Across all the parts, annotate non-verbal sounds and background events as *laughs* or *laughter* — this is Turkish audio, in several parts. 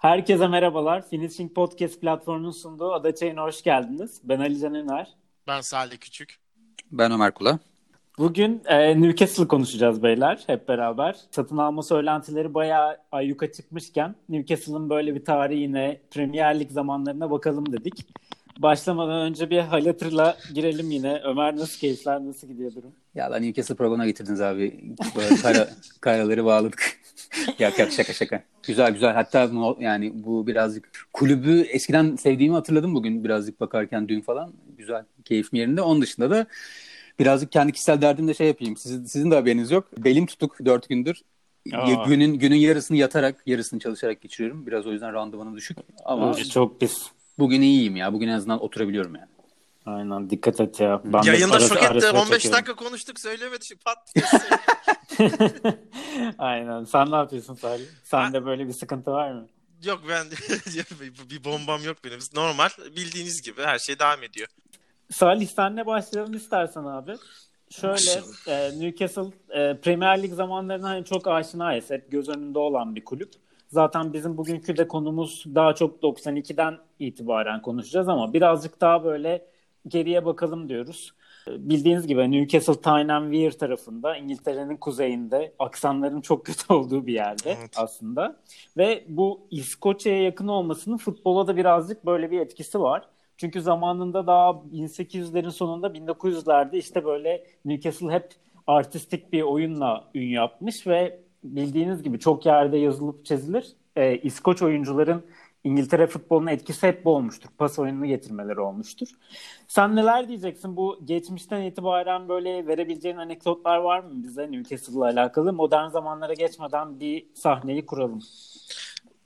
Herkese merhabalar. Finishing Podcast platformunun sunduğu Ada Çayı'na hoş geldiniz. Ben Ali Can Öner. Ben Salih Küçük. Ben Ömer Kula. Bugün e, Newcastle konuşacağız beyler hep beraber. Satın alma söylentileri bayağı ayyuka çıkmışken Newcastle'ın böyle bir tarihine, Premier Lig zamanlarına bakalım dedik. Başlamadan önce bir hal hatırla girelim yine. Ömer nasıl keyifler, nasıl gidiyor durum? Ya lan Newcastle programına getirdiniz abi. Böyle kara, *laughs* karaları bağladık. *laughs* yak yak şaka şaka. Güzel güzel. Hatta yani bu birazcık kulübü eskiden sevdiğimi hatırladım bugün birazcık bakarken dün falan. Güzel. Keyfim yerinde. Onun dışında da birazcık kendi kişisel derdimde şey yapayım. Sizin, sizin de haberiniz yok. Belim tutuk dört gündür. Aa. Günün günün yarısını yatarak, yarısını çalışarak geçiriyorum. Biraz o yüzden randımanı düşük. Ama Aa, çok pis. Bugün iyiyim ya. Bugün en azından oturabiliyorum yani. Aynen dikkat et ya. Ben Yayında şok etti. 15 dakika konuştuk söylemedi. Şimdi pat *laughs* Aynen. Sen ne yapıyorsun Salih? Sende böyle bir sıkıntı var mı? Yok ben *laughs* bir bombam yok benim. Normal bildiğiniz gibi her şey devam ediyor. Salih senle başlayalım istersen abi. Şöyle e, Newcastle e, Premier Lig zamanlarına hani çok aşinayız. Hep göz önünde olan bir kulüp. Zaten bizim bugünkü de konumuz daha çok 92'den itibaren konuşacağız ama birazcık daha böyle geriye bakalım diyoruz. Bildiğiniz gibi Newcastle Tyne Weir tarafında İngiltere'nin kuzeyinde aksanların çok *laughs* kötü olduğu bir yerde evet. aslında. Ve bu İskoçya'ya yakın olmasının futbola da birazcık böyle bir etkisi var. Çünkü zamanında daha 1800'lerin sonunda 1900'lerde işte böyle Newcastle hep artistik bir oyunla ün yapmış ve bildiğiniz gibi çok yerde yazılıp çizilir. Ee, İskoç oyuncuların İngiltere futbolunun etkisi hep bu olmuştur. Pas oyununu getirmeleri olmuştur. Sen neler diyeceksin? Bu geçmişten itibaren böyle verebileceğin anekdotlar var mı bize Newcastle'la alakalı? Modern zamanlara geçmeden bir sahneyi kuralım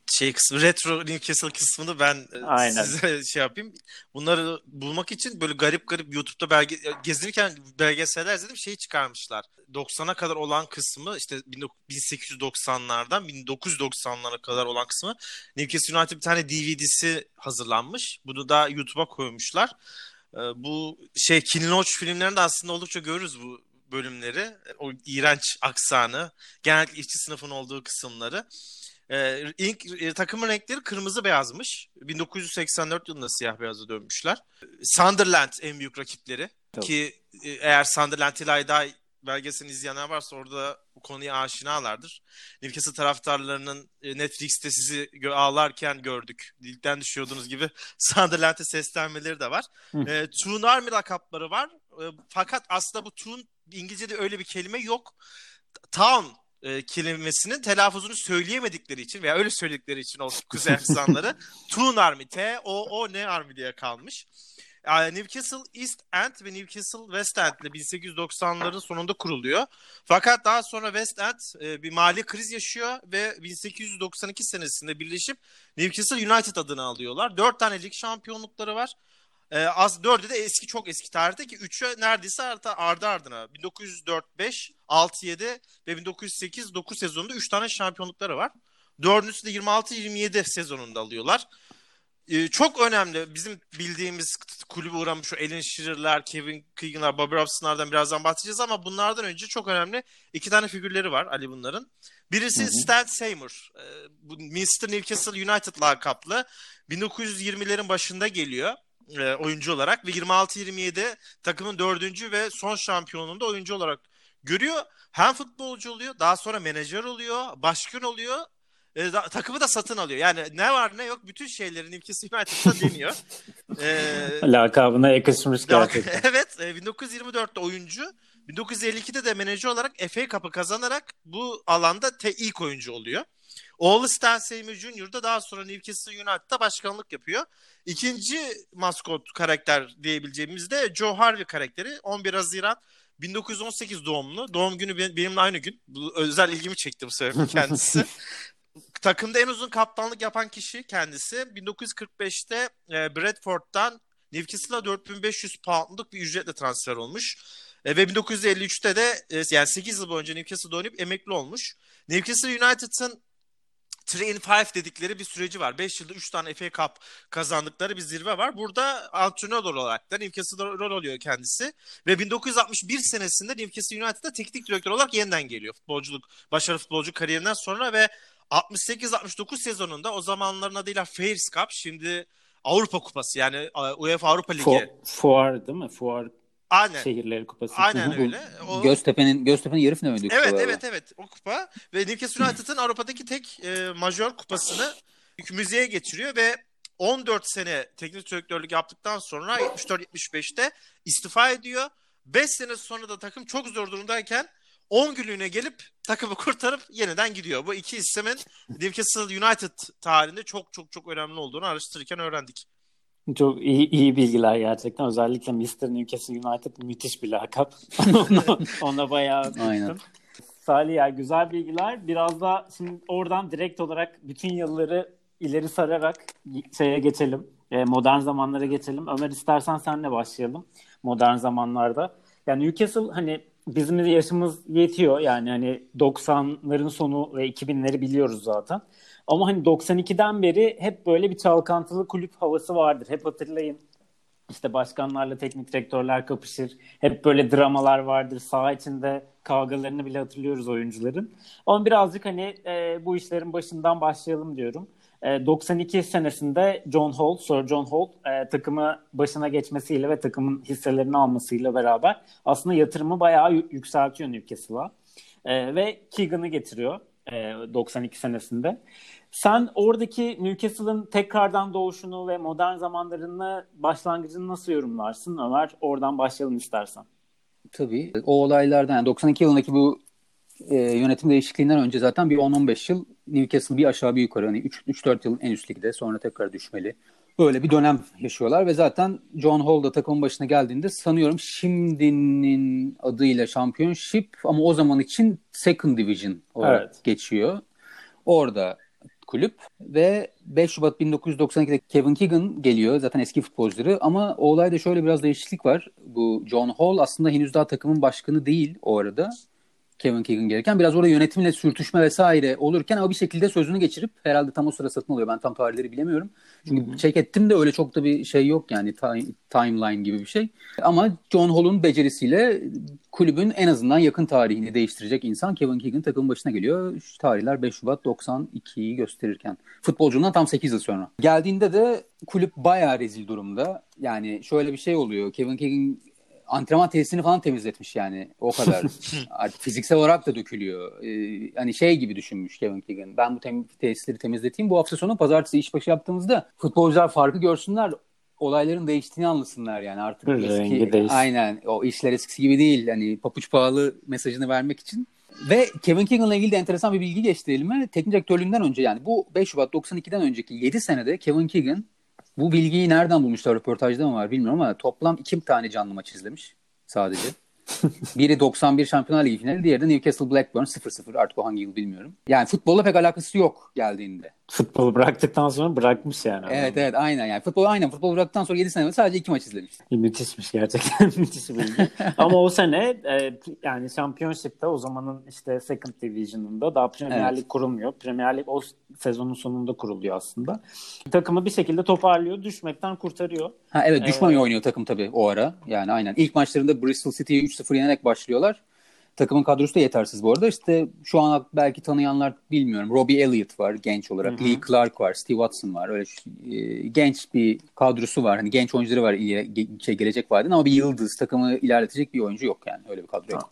şey kısmı retro Newcastle kısmını ben e, Aynen. size *laughs* şey yapayım. Bunları bulmak için böyle garip garip YouTube'da belge gezinirken belgeseller izledim şeyi çıkarmışlar. 90'a kadar olan kısmı işte 1890'lardan 1990'lara kadar olan kısmı Newcastle United bir tane DVD'si hazırlanmış. Bunu da YouTube'a koymuşlar. E, bu şey Loach filmlerinde aslında oldukça görürüz bu bölümleri. O iğrenç aksanı, genellikle işçi sınıfın olduğu kısımları. Ee, ilk e, takımın renkleri kırmızı beyazmış. 1984 yılında siyah beyaza dönmüşler. Sunderland en büyük rakipleri. Tabii. Ki e, eğer Sunderland İlayda belgeselini izleyenler varsa orada bu konuya aşinalardır. Newcastle taraftarlarının e, Netflix'te sizi ağlarken gördük. Ligden düşüyordunuz gibi *laughs* Sunderland'e seslenmeleri de var. e, Toon Army lakapları var. E, fakat aslında bu Toon İngilizce'de öyle bir kelime yok. Town e, kelimesinin telaffuzunu söyleyemedikleri için veya öyle söyledikleri için olsun kuzey aksanları *laughs* Toon Army, T-O-O-N Army diye kalmış. Yani Newcastle East End ve Newcastle West End ile 1890'ların sonunda kuruluyor. Fakat daha sonra West End e, bir mali kriz yaşıyor ve 1892 senesinde birleşip Newcastle United adını alıyorlar. Dört tane lig şampiyonlukları var. E, az dördü de eski çok eski tarihte ki üçü neredeyse ardı, ardı ardına 1904 5 6 7 ve 1908 9 sezonunda 3 tane şampiyonlukları var. Dördüncüsü de 26 27 sezonunda alıyorlar. Ee, çok önemli. Bizim bildiğimiz kulübe uğramış o Alan Shearer'lar, Kevin Keegan'lar, Bobby Robson'lardan birazdan bahsedeceğiz ama bunlardan önce çok önemli iki tane figürleri var Ali bunların. Birisi hı hı. Stan Seymour. Ee, bu Mr. Newcastle United lakaplı. 1920'lerin başında geliyor e, oyuncu olarak ve 26-27 takımın dördüncü ve son şampiyonluğunda oyuncu olarak görüyor. Hem futbolcu oluyor, daha sonra menajer oluyor, başkan oluyor e, da, takımı da satın alıyor. Yani ne var ne yok bütün şeylerin Newcastle United'da *laughs* deniyor. e, Lakabına yakışmış gerçekten. *laughs* evet e, 1924'te oyuncu 1952'de de menajer olarak FA Cup'ı kazanarak bu alanda te ilk oyuncu oluyor. Oğlu Stan Seymour Jr. da daha sonra Newcastle United'da başkanlık yapıyor. İkinci maskot karakter diyebileceğimiz de Joe Harvey karakteri. 11 Haziran 1918 doğumlu. Doğum günü benimle aynı gün. Bu özel ilgimi çekti bu sebeple kendisi. *laughs* Takımda en uzun kaptanlık yapan kişi kendisi. 1945'te e, Bradford'dan Newcastle'a 4500 poundluk bir ücretle transfer olmuş. E, ve 1953'te de e, yani 8 yıl boyunca Newcastle'da oynayıp emekli olmuş. Newcastle United'ın 3 in 5 dedikleri bir süreci var. 5 yılda 3 tane FA Cup kazandıkları bir zirve var. Burada antrenör olarak da Newcastle'da rol alıyor kendisi. Ve 1961 senesinde Newcastle United'da teknik direktör olarak yeniden geliyor. Futbolculuk, başarılı futbolcu kariyerinden sonra ve 68-69 sezonunda o zamanların adıyla Fairs Cup şimdi Avrupa Kupası yani e, UEFA Avrupa Ligi. Fu fuar değil mi? Fuar Aynen. Şehirleri Kupası. Aynen öyle. O... Göztepe'nin Göztepe'nin yarı final oynadığı Evet evet evet o kupa ve Newcastle United'ın Avrupa'daki tek e, majör kupasını müzeye geçiriyor ve 14 sene teknik direktörlük yaptıktan sonra 74-75'te istifa ediyor. 5 sene sonra da takım çok zor durumdayken 10 günlüğüne gelip takımı kurtarıp yeniden gidiyor. Bu iki istemin Newcastle United tarihinde çok çok çok önemli olduğunu araştırırken öğrendik. Çok iyi, iyi bilgiler gerçekten. Özellikle Mr. Newcastle United müthiş bir lakap. *laughs* ona, ona bayağı *laughs* Aynen. Salih ya güzel bilgiler. Biraz da şimdi oradan direkt olarak bütün yılları ileri sararak şeye geçelim. E, modern zamanlara geçelim. Ömer istersen senle başlayalım. Modern zamanlarda. Yani Newcastle hani bizim yaşımız yetiyor. Yani hani 90'ların sonu ve 2000'leri biliyoruz zaten. Ama hani 92'den beri hep böyle bir çalkantılı kulüp havası vardır. Hep hatırlayın. İşte başkanlarla teknik direktörler kapışır. Hep böyle dramalar vardır. Saha içinde kavgalarını bile hatırlıyoruz oyuncuların. Ama birazcık hani e, bu işlerin başından başlayalım diyorum. 92 senesinde John Hall, Sir John Hall e, takımı başına geçmesiyle ve takımın hisselerini almasıyla beraber aslında yatırımı bayağı yükseltiyor Newcastle'a. E, ve Keegan'ı getiriyor e, 92 senesinde. Sen oradaki Newcastle'ın tekrardan doğuşunu ve modern zamanlarını başlangıcını nasıl yorumlarsın Ömer? Oradan başlayalım istersen. Tabii. O olaylardan yani 92 yılındaki bu e, yönetim değişikliğinden önce zaten bir 10-15 yıl Newcastle bir aşağı bir yukarı hani 3-4 yılın en üst ligde sonra tekrar düşmeli. Böyle bir dönem yaşıyorlar ve zaten John Hall da takımın başına geldiğinde sanıyorum şimdinin adıyla Championship ama o zaman için Second Division olarak evet. geçiyor. Orada kulüp ve 5 Şubat 1992'de Kevin Keegan geliyor zaten eski futbolcuları ama o olayda şöyle biraz değişiklik var. Bu John Hall aslında henüz daha takımın başkanı değil o arada. Kevin Keegan gereken. Biraz orada yönetimle sürtüşme vesaire olurken ama bir şekilde sözünü geçirip herhalde tam o sıra satın alıyor. Ben tam tarihleri bilemiyorum. Çünkü Hı-hı. check ettim de öyle çok da bir şey yok yani timeline gibi bir şey. Ama John Hall'un becerisiyle kulübün en azından yakın tarihini değiştirecek insan Kevin Keegan takımın başına geliyor. Şu tarihler 5 Şubat 92'yi gösterirken. Futbolcundan tam 8 yıl sonra. Geldiğinde de kulüp bayağı rezil durumda. Yani şöyle bir şey oluyor. Kevin Keegan antrenman tesisini falan temizletmiş yani. O kadar. *laughs* Artık fiziksel olarak da dökülüyor. Ee, hani şey gibi düşünmüş Kevin Keegan. Ben bu tem- tesisleri temizleteyim. Bu hafta sonu pazartesi işbaşı yaptığımızda futbolcular farkı görsünler olayların değiştiğini anlasınlar yani artık Rengi eski değiş. aynen o işler eskisi gibi değil hani papuç pahalı mesajını vermek için ve Kevin Keegan'la ilgili de enteresan bir bilgi geçti elime. Teknik direktörlüğünden önce yani bu 5 Şubat 92'den önceki 7 senede Kevin Keegan bu bilgiyi nereden bulmuşlar röportajda mı var bilmiyorum ama toplam iki tane canlı maç izlemiş sadece. *laughs* Biri 91 Şampiyonlar Ligi finali, diğeri de Newcastle Blackburn 0-0 artık o hangi yıl bilmiyorum. Yani futbolla pek alakası yok geldiğinde. Futbolu bıraktıktan sonra bırakmış yani. Evet adam. evet aynen yani. Futbol aynen futbol bıraktıktan sonra 7 sene sadece 2 maç izlemiş. Müthişmiş gerçekten *laughs* müthiş bilgi. *laughs* Ama o sene e, yani Championship'te o zamanın işte Second Division'ında daha Premier evet. kurulmuyor. Premier Lig o sezonun sonunda kuruluyor aslında. Takımı bir şekilde toparlıyor, düşmekten kurtarıyor. Ha evet düşman ee, oynuyor takım tabii o ara. Yani aynen. İlk maçlarında Bristol City'yi 3-0 yenerek başlıyorlar. Takımın kadrosu da yetersiz bu arada. İşte şu an belki tanıyanlar bilmiyorum. Robbie Elliott var genç olarak. Hı-hı. Lee Clark var. Steve Watson var. Öyle e, genç bir kadrosu var. Hani genç oyuncuları var iyi, şey, gelecek vadeden ama bir yıldız takımı ilerletecek bir oyuncu yok yani. Öyle bir kadro yok.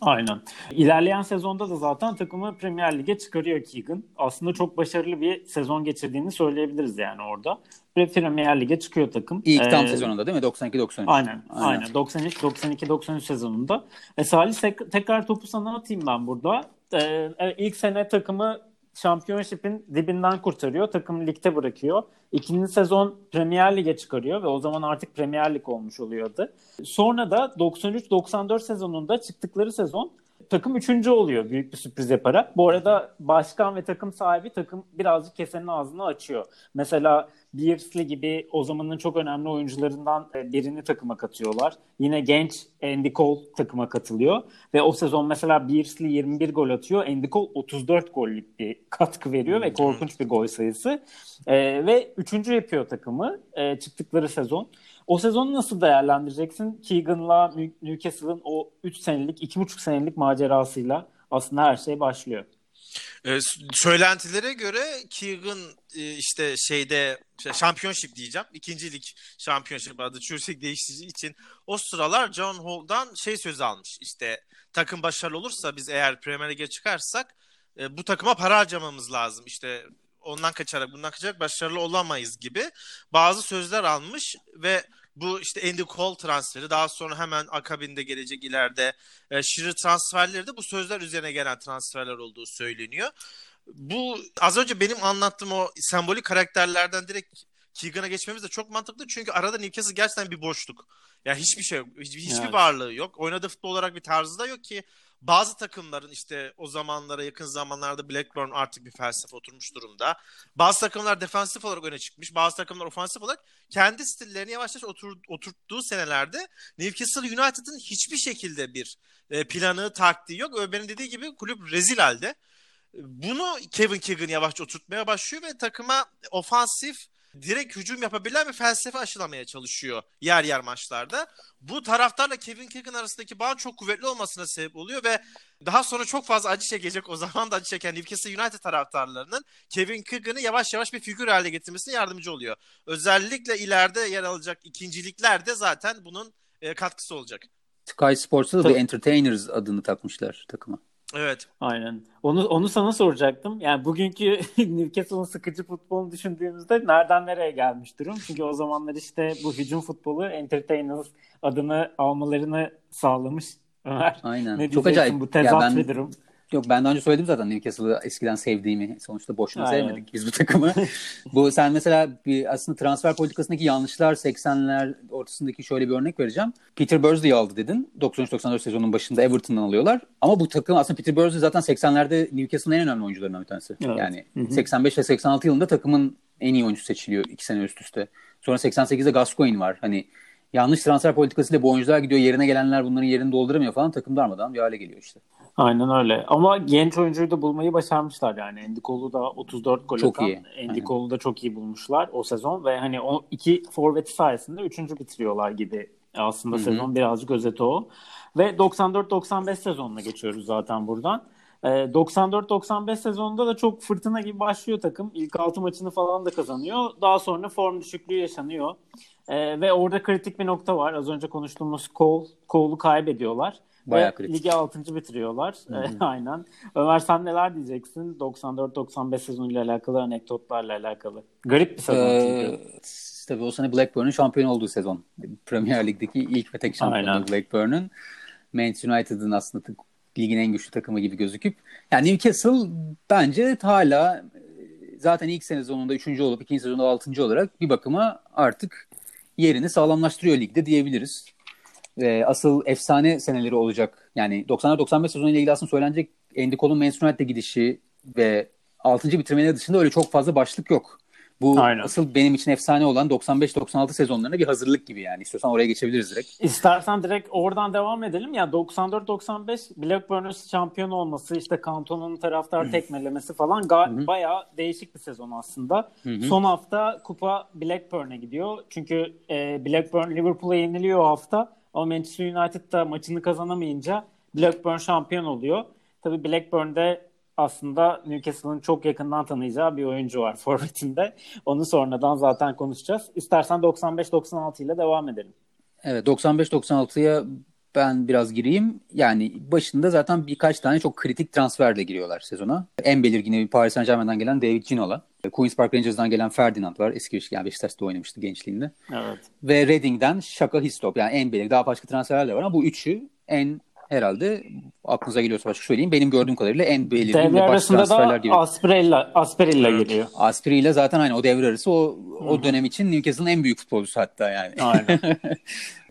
Aynen. İlerleyen sezonda da zaten takımı Premier Lig'e çıkarıyor Keegan. Aslında çok başarılı bir sezon geçirdiğini söyleyebiliriz yani orada. Ve Premier Lig'e çıkıyor takım. İlk tam ee, sezonunda değil mi? 92-93. Aynen. Aynen. aynen. 93-92-93 sezonunda. E, Salih tekrar topu sana atayım ben burada. Ee, ilk sene takımı Championship'in dibinden kurtarıyor. Takım ligde bırakıyor. İkinci sezon Premier Lig'e çıkarıyor ve o zaman artık Premier Lig olmuş oluyordu. Sonra da 93-94 sezonunda çıktıkları sezon takım üçüncü oluyor büyük bir sürpriz yaparak. Bu arada başkan ve takım sahibi takım birazcık kesenin ağzını açıyor. Mesela Beardsley gibi o zamanın çok önemli oyuncularından e, birini takıma katıyorlar. Yine genç Andy Cole takıma katılıyor. Ve o sezon mesela Beardsley 21 gol atıyor. Andy Cole 34 gollük bir katkı veriyor ve korkunç bir gol sayısı. E, ve üçüncü yapıyor takımı e, çıktıkları sezon. O sezonu nasıl değerlendireceksin? Keegan'la Newcastle'ın o 3 senelik, 2,5 senelik macerasıyla aslında her şey başlıyor. Ee, söylentilere göre Keegan e, işte şeyde şampiyonship diyeceğim. İkincilik şampiyonship adı Çursik değiştiği için o sıralar John Hall'dan şey söz almış. İşte takım başarılı olursa biz eğer Premier Lig'e çıkarsak e, bu takıma para harcamamız lazım. İşte ondan kaçarak bundan kaçarak başarılı olamayız gibi bazı sözler almış ve bu işte Andy Cole transferi daha sonra hemen akabinde gelecek ileride e, Şirin transferleri de bu sözler üzerine gelen transferler olduğu söyleniyor. Bu az önce benim anlattığım o sembolik karakterlerden direkt Keegan'a geçmemiz de çok mantıklı. Çünkü arada Newcastle gerçekten bir boşluk. Ya yani hiçbir şey yok. Hiçbir, hiçbir evet. varlığı yok. Oynadığı futbol olarak bir tarzı da yok ki bazı takımların işte o zamanlara yakın zamanlarda Blackburn artık bir felsefe oturmuş durumda. Bazı takımlar defansif olarak öne çıkmış. Bazı takımlar ofansif olarak kendi stillerini yavaş yavaş otur, oturttuğu senelerde Newcastle United'ın hiçbir şekilde bir e, planı, taktiği yok. Ömer'in dediği gibi kulüp rezil halde. Bunu Kevin Keegan yavaşça oturtmaya başlıyor ve takıma ofansif direkt hücum yapabilen bir felsefe aşılamaya çalışıyor yer yer maçlarda. Bu taraftarla Kevin Keegan arasındaki bağ çok kuvvetli olmasına sebep oluyor ve daha sonra çok fazla acı çekecek o *laughs* zaman da acı çeken Newcastle United taraftarlarının Kevin Keegan'ı yavaş yavaş bir figür haline getirmesine yardımcı oluyor. Özellikle ileride yer alacak ikinciliklerde zaten bunun e, katkısı olacak. Sky Sports'ta da The Entertainers adını takmışlar takıma. Evet. Aynen. Onu onu sana soracaktım. Yani bugünkü *laughs* Newcastle'ın sıkıcı futbolunu düşündüğümüzde nereden nereye gelmiş durum? Çünkü o zamanlar işte bu hücum futbolu Entertainers adını almalarını sağlamış Ömer. Aynen. Ne Çok acayip. Bu tezat ben, bir durum. Yok ben daha önce söyledim zaten Newcastle'ı eskiden sevdiğimi. Sonuçta boşuna Aynen. sevmedik biz bu takımı. bu sen mesela bir aslında transfer politikasındaki yanlışlar 80'ler ortasındaki şöyle bir örnek vereceğim. Peter Bursley'i aldı dedin. 93-94 sezonun başında Everton'dan alıyorlar. Ama bu takım aslında Peter Bursley zaten 80'lerde Newcastle'ın en önemli oyuncularından bir tanesi. Evet. Yani Hı-hı. 85 ve 86 yılında takımın en iyi oyuncusu seçiliyor iki sene üst üste. Sonra 88'de Gascoigne var. Hani yanlış transfer politikasıyla bu oyuncular gidiyor yerine gelenler bunların yerini dolduramıyor falan takım darmadan bir hale geliyor işte. Aynen öyle. Ama genç oyuncuyu da bulmayı başarmışlar yani. Andy Cole'u da 34 gol çok atan. Iyi. Andy Cole'u da çok iyi bulmuşlar o sezon ve hani o iki forveti sayesinde üçüncü bitiriyorlar gibi aslında Hı-hı. sezon birazcık özeti o. Ve 94-95 sezonuna geçiyoruz zaten buradan. 94-95 sezonunda da çok fırtına gibi başlıyor takım. İlk 6 maçını falan da kazanıyor. Daha sonra form düşüklüğü yaşanıyor. Ee, ve orada kritik bir nokta var. Az önce konuştuğumuz Cole, Cole'u kaybediyorlar. Bayağı Ve kritik. Ligi 6. bitiriyorlar. *laughs* Aynen. Ömer sen neler diyeceksin? 94-95 sezonuyla alakalı anekdotlarla alakalı. Garip bir sezon ee. Tabii o sene Blackburn'un şampiyon olduğu sezon. Premier Lig'deki ilk ve tek şampiyonu Blackburn'un. Manchester United'ın aslında ligin en güçlü takımı gibi gözüküp yani Newcastle bence hala zaten ilk sene sonunda 3. olup ikinci sezonda 6. olarak bir bakıma artık yerini sağlamlaştırıyor ligde diyebiliriz e, asıl efsane seneleri olacak. Yani 90'lar-95 sezonu ile ilgili aslında söylenecek Andy Cole'un gidişi ve 6. bitirmeleri dışında öyle çok fazla başlık yok. Bu Aynen. asıl benim için efsane olan 95-96 sezonlarına bir hazırlık gibi yani. İstiyorsan oraya geçebiliriz direkt. İstersen direkt oradan devam edelim. Ya 94-95 Blackburn'un şampiyon olması, işte Kanton'un taraftar tekmelemesi falan ga- bayağı değişik bir sezon aslında. Hı-hı. Son hafta kupa Blackburn'e gidiyor. Çünkü e, Blackburn Liverpool'a yeniliyor o hafta. Ama Manchester United da maçını kazanamayınca Blackburn şampiyon oluyor. Tabii Blackburn'de aslında Newcastle'ın çok yakından tanıyacağı bir oyuncu var *laughs* forvetinde. Onu sonradan zaten konuşacağız. İstersen 95-96 ile devam edelim. Evet 95-96'ya ben biraz gireyim. Yani başında zaten birkaç tane çok kritik transferle giriyorlar sezona. En belirgini Paris Saint Germain'den gelen David Ginola. Queen's Park Rangers'dan gelen Ferdinand var. Eski bir yani Beşiktaş'ta oynamıştı gençliğinde. Evet. Ve Reading'den Şaka Histop. Yani en belirgin. Daha başka transferler de var ama bu üçü en herhalde aklınıza geliyorsa başka söyleyeyim. Benim gördüğüm kadarıyla en belirgin devre ve baş transferler gibi. Asprilla, Asprilla evet. geliyor. Asprilla zaten aynı o devre arası o, o dönem için Newcastle'ın en büyük futbolcusu hatta yani. Aynen. *laughs*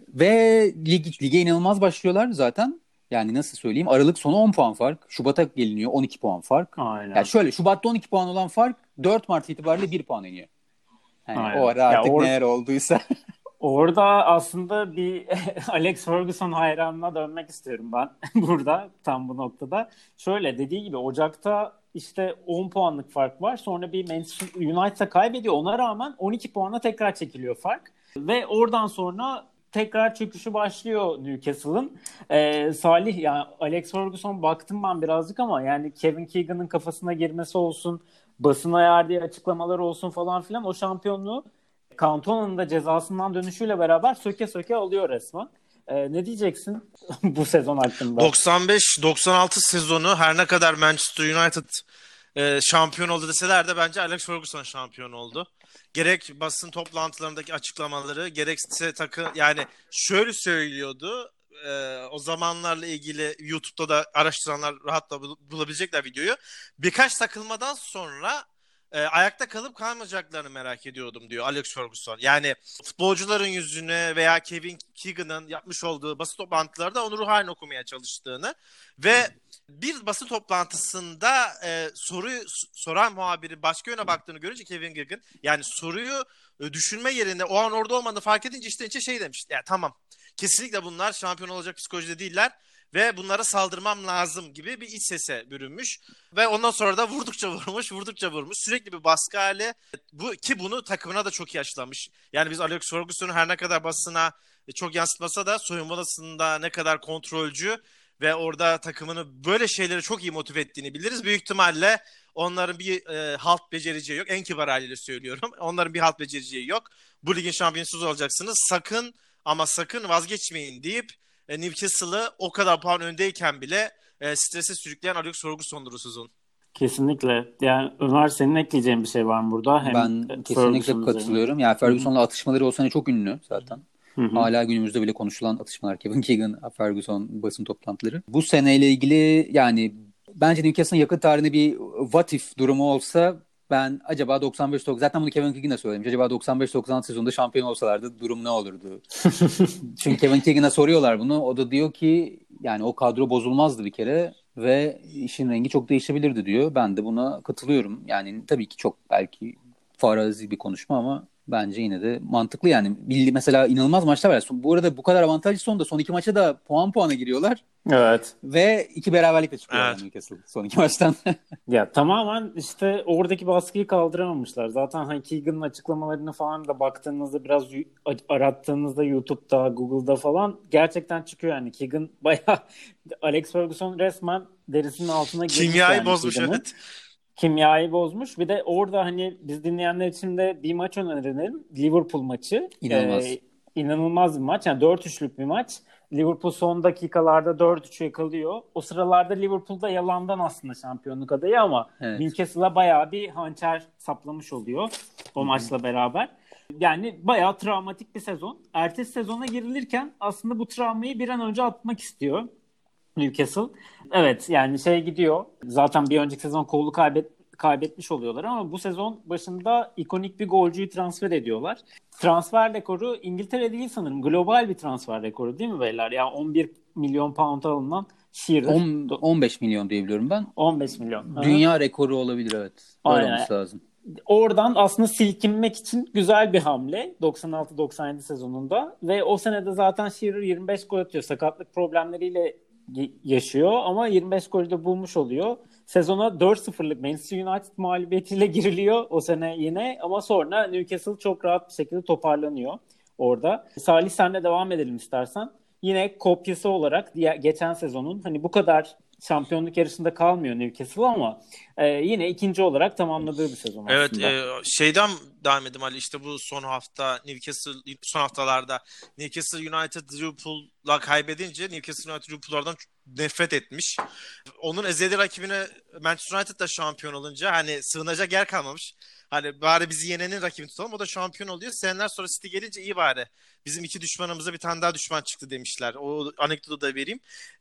ve lig, lige inanılmaz başlıyorlar zaten. Yani nasıl söyleyeyim? Aralık sonu 10 puan fark. Şubat'a geliniyor 12 puan fark. Aynen. Yani şöyle Şubat'ta 12 puan olan fark 4 Mart itibariyle 1 puan iniyor. Yani o ara artık or- neler olduysa. *laughs* orada aslında bir *laughs* Alex Ferguson hayranına dönmek istiyorum ben *laughs* burada tam bu noktada. Şöyle dediği gibi Ocak'ta işte 10 puanlık fark var. Sonra bir Manchester United'a kaybediyor. Ona rağmen 12 puana tekrar çekiliyor fark. Ve oradan sonra tekrar çöküşü başlıyor Newcastle'ın. Ee, Salih yani Alex Ferguson baktım ben birazcık ama yani Kevin Keegan'ın kafasına girmesi olsun, basına verdiği açıklamalar olsun falan filan o şampiyonluğu Cantona'nın da cezasından dönüşüyle beraber söke söke alıyor resmen. Ee, ne diyeceksin *laughs* bu sezon hakkında? 95-96 sezonu her ne kadar Manchester United e, şampiyon oldu deseler de bence Alex Ferguson şampiyon oldu. Gerek basın toplantılarındaki açıklamaları gerekse takı yani şöyle söylüyordu e, o zamanlarla ilgili YouTube'da da araştıranlar rahatla bulabilecekler videoyu. Birkaç takılmadan sonra e, ayakta kalıp kalmayacaklarını merak ediyordum diyor Alex Ferguson. Yani futbolcuların yüzüne veya Kevin Keegan'ın yapmış olduğu basın toplantılarında onu ruh haline okumaya çalıştığını ve bir basın toplantısında e, soruyu soran muhabiri başka yöne baktığını görünce Kevin Keegan yani soruyu e, düşünme yerine o an orada olmadığını fark edince işte içe şey demiş. Ya tamam kesinlikle bunlar şampiyon olacak psikolojide değiller ve bunlara saldırmam lazım gibi bir iç sese bürünmüş ve ondan sonra da vurdukça vurmuş, vurdukça vurmuş. Sürekli bir baskı hali. Bu ki bunu takımına da çok iyi. Yani biz Alex Ferguson'u her ne kadar basına çok yansıtmasa da soyunma odasında ne kadar kontrolcü ve orada takımını böyle şeyleri çok iyi motive ettiğini biliriz. Büyük ihtimalle onların bir e, halt becereceği yok. En kibar haliyle söylüyorum. *laughs* Onların bir halt becereceği yok. Bu ligin şampiyonsuz olacaksınız. Sakın ama sakın vazgeçmeyin deyip e, Newcastle'ı o kadar puan öndeyken bile e, strese sürükleyen Alex Ferguson'dur sezon. Kesinlikle. Yani Ömer senin ekleyeceğin bir şey var mı burada? Hem ben kesinlikle katılıyorum. Yani Ferguson'la atışmaları o sene çok ünlü zaten. Hı hı. Hala günümüzde bile konuşulan atışmalar Kevin Keegan, Ferguson basın toplantıları. Bu seneyle ilgili yani bence Newcastle'ın yakın tarihinde bir what if durumu olsa ben acaba 95-90 zaten bunu Kevin Keegan'a söylemiş. Acaba 95-96 sezonunda şampiyon olsalardı durum ne olurdu? *laughs* Çünkü Kevin Keegan'a soruyorlar bunu. O da diyor ki yani o kadro bozulmazdı bir kere ve işin rengi çok değişebilirdi diyor. Ben de buna katılıyorum. Yani tabii ki çok belki farazi bir konuşma ama bence yine de mantıklı yani. Bildi mesela inanılmaz maçlar var. Bu arada bu kadar avantajlı sonunda son iki maça da puan puana giriyorlar. Evet. Ve iki beraberlikle çıkıyorlar evet. Newcastle son iki maçtan. *laughs* ya tamamen işte oradaki baskıyı kaldıramamışlar. Zaten hani Keegan'ın açıklamalarını falan da baktığınızda biraz arattığınızda YouTube'da, Google'da falan gerçekten çıkıyor yani. Keegan bayağı *laughs* Alex Ferguson resmen derisinin altına girmiş. Kimyayı yani bozmuş Keegan'ı. evet kimyayı bozmuş. Bir de orada hani biz dinleyenler için de bir maç önerelim. Liverpool maçı. İnanılmaz. Ee, inanılmaz bir maç. Yani 4-3'lük bir maç. Liverpool son dakikalarda 4-3'e yakalıyor. O sıralarda Liverpool'da yalandan aslında şampiyonluk adayı ama evet. Newcastle'a bayağı bir hançer saplamış oluyor o maçla beraber. Yani bayağı travmatik bir sezon. Ertesi sezona girilirken aslında bu travmayı bir an önce atmak istiyor. Newcastle. Evet yani şey gidiyor. Zaten bir önceki sezon kolu kaybet, kaybetmiş oluyorlar ama bu sezon başında ikonik bir golcüyü transfer ediyorlar. Transfer rekoru İngiltere değil sanırım. Global bir transfer rekoru değil mi beyler? Yani 11 milyon pound alınan Shearer. 10, 15 milyon diyebiliyorum ben. 15 milyon. Dünya evet. rekoru olabilir evet. Öyle Aynen. lazım. Oradan aslında silkinmek için güzel bir hamle 96-97 sezonunda ve o senede zaten Shearer 25 gol atıyor. Sakatlık problemleriyle yaşıyor ama 25 golü de bulmuş oluyor. Sezona 4-0'lık Manchester United mağlubiyetiyle giriliyor o sene yine ama sonra Newcastle çok rahat bir şekilde toparlanıyor orada. Salih senle devam edelim istersen. Yine kopyası olarak diğer, geçen sezonun hani bu kadar şampiyonluk yarışında kalmıyor Newcastle ama e, yine ikinci olarak tamamladığı bir sezon evet, aslında. Evet şeyden devam edelim Ali işte bu son hafta Newcastle son haftalarda Newcastle United Liverpool'la kaybedince Newcastle United Liverpool'lardan nefret etmiş. Onun ezeli rakibine Manchester United da şampiyon olunca hani sığınacak yer kalmamış. Hani bari bizi yenenin rakibini tutalım. O da şampiyon oluyor. Seneler sonra City gelince iyi bari. Bizim iki düşmanımıza bir tane daha düşman çıktı demişler. O anekdotu da vereyim.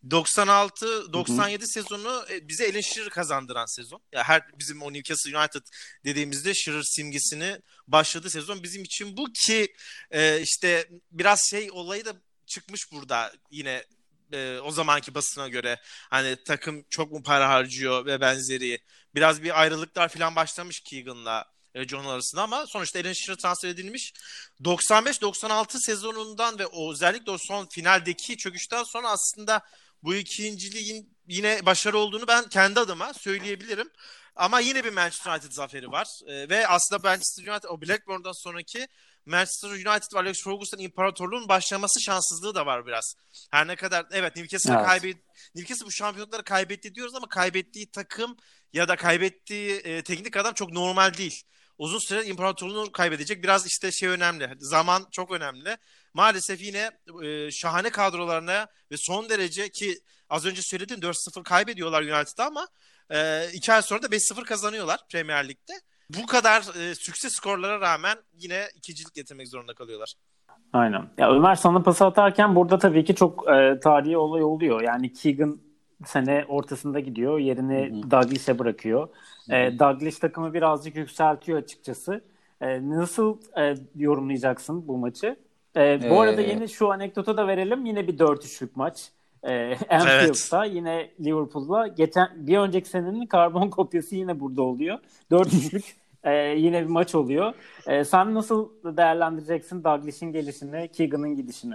96-97 sezonu e, bize Alan Shearer kazandıran sezon. Ya her bizim o Newcastle United dediğimizde Shearer simgesini başladı sezon bizim için bu ki e, işte biraz şey olayı da çıkmış burada yine e, o zamanki basına göre hani takım çok mu para harcıyor ve benzeri biraz bir ayrılıklar falan başlamış Keegan'la e, John arasında ama sonuçta Alan Shearer transfer edilmiş. 95-96 sezonundan ve o özellikle o son finaldeki çöküşten sonra aslında bu ikinciliğin yine başarı olduğunu ben kendi adıma söyleyebilirim. Ama yine bir Manchester United zaferi var. E, ve aslında Manchester United o Blackburn'dan sonraki Manchester United ve Alex Ferguson imparatorluğun başlaması şanssızlığı da var biraz. Her ne kadar evet Newcastle evet. kaybet Newcastle bu şampiyonlukları kaybetti diyoruz ama kaybettiği takım ya da kaybettiği e, teknik adam çok normal değil. Uzun süre imparatorluğunu kaybedecek. Biraz işte şey önemli. Zaman çok önemli. Maalesef yine e, şahane kadrolarına ve son derece ki az önce söyledin 4-0 kaybediyorlar United'da ama e, iki ay sonra da 5-0 kazanıyorlar Premier Lig'de. Bu kadar e, sükses skorlara rağmen yine ikincilik getirmek zorunda kalıyorlar. Aynen. Ya Ömer sana pas atarken burada tabii ki çok e, tarihi olay oluyor. Yani Keegan sene ortasında gidiyor. Yerini. Douglas'e bırakıyor. E, Douglas takımı birazcık yükseltiyor açıkçası. E, nasıl e, yorumlayacaksın bu maçı? E, bu ee... arada yeni şu anekdota da verelim. Yine bir 4-3'lük maç. E, *laughs* Anfield'da evet. yine Liverpool'la geçen bir önceki senenin karbon *laughs* kopyası yine burada oluyor. 4-3'lük *laughs* e, yine bir maç oluyor. E, sen nasıl değerlendireceksin Douglas'in gelişini, Keegan'ın gidişini?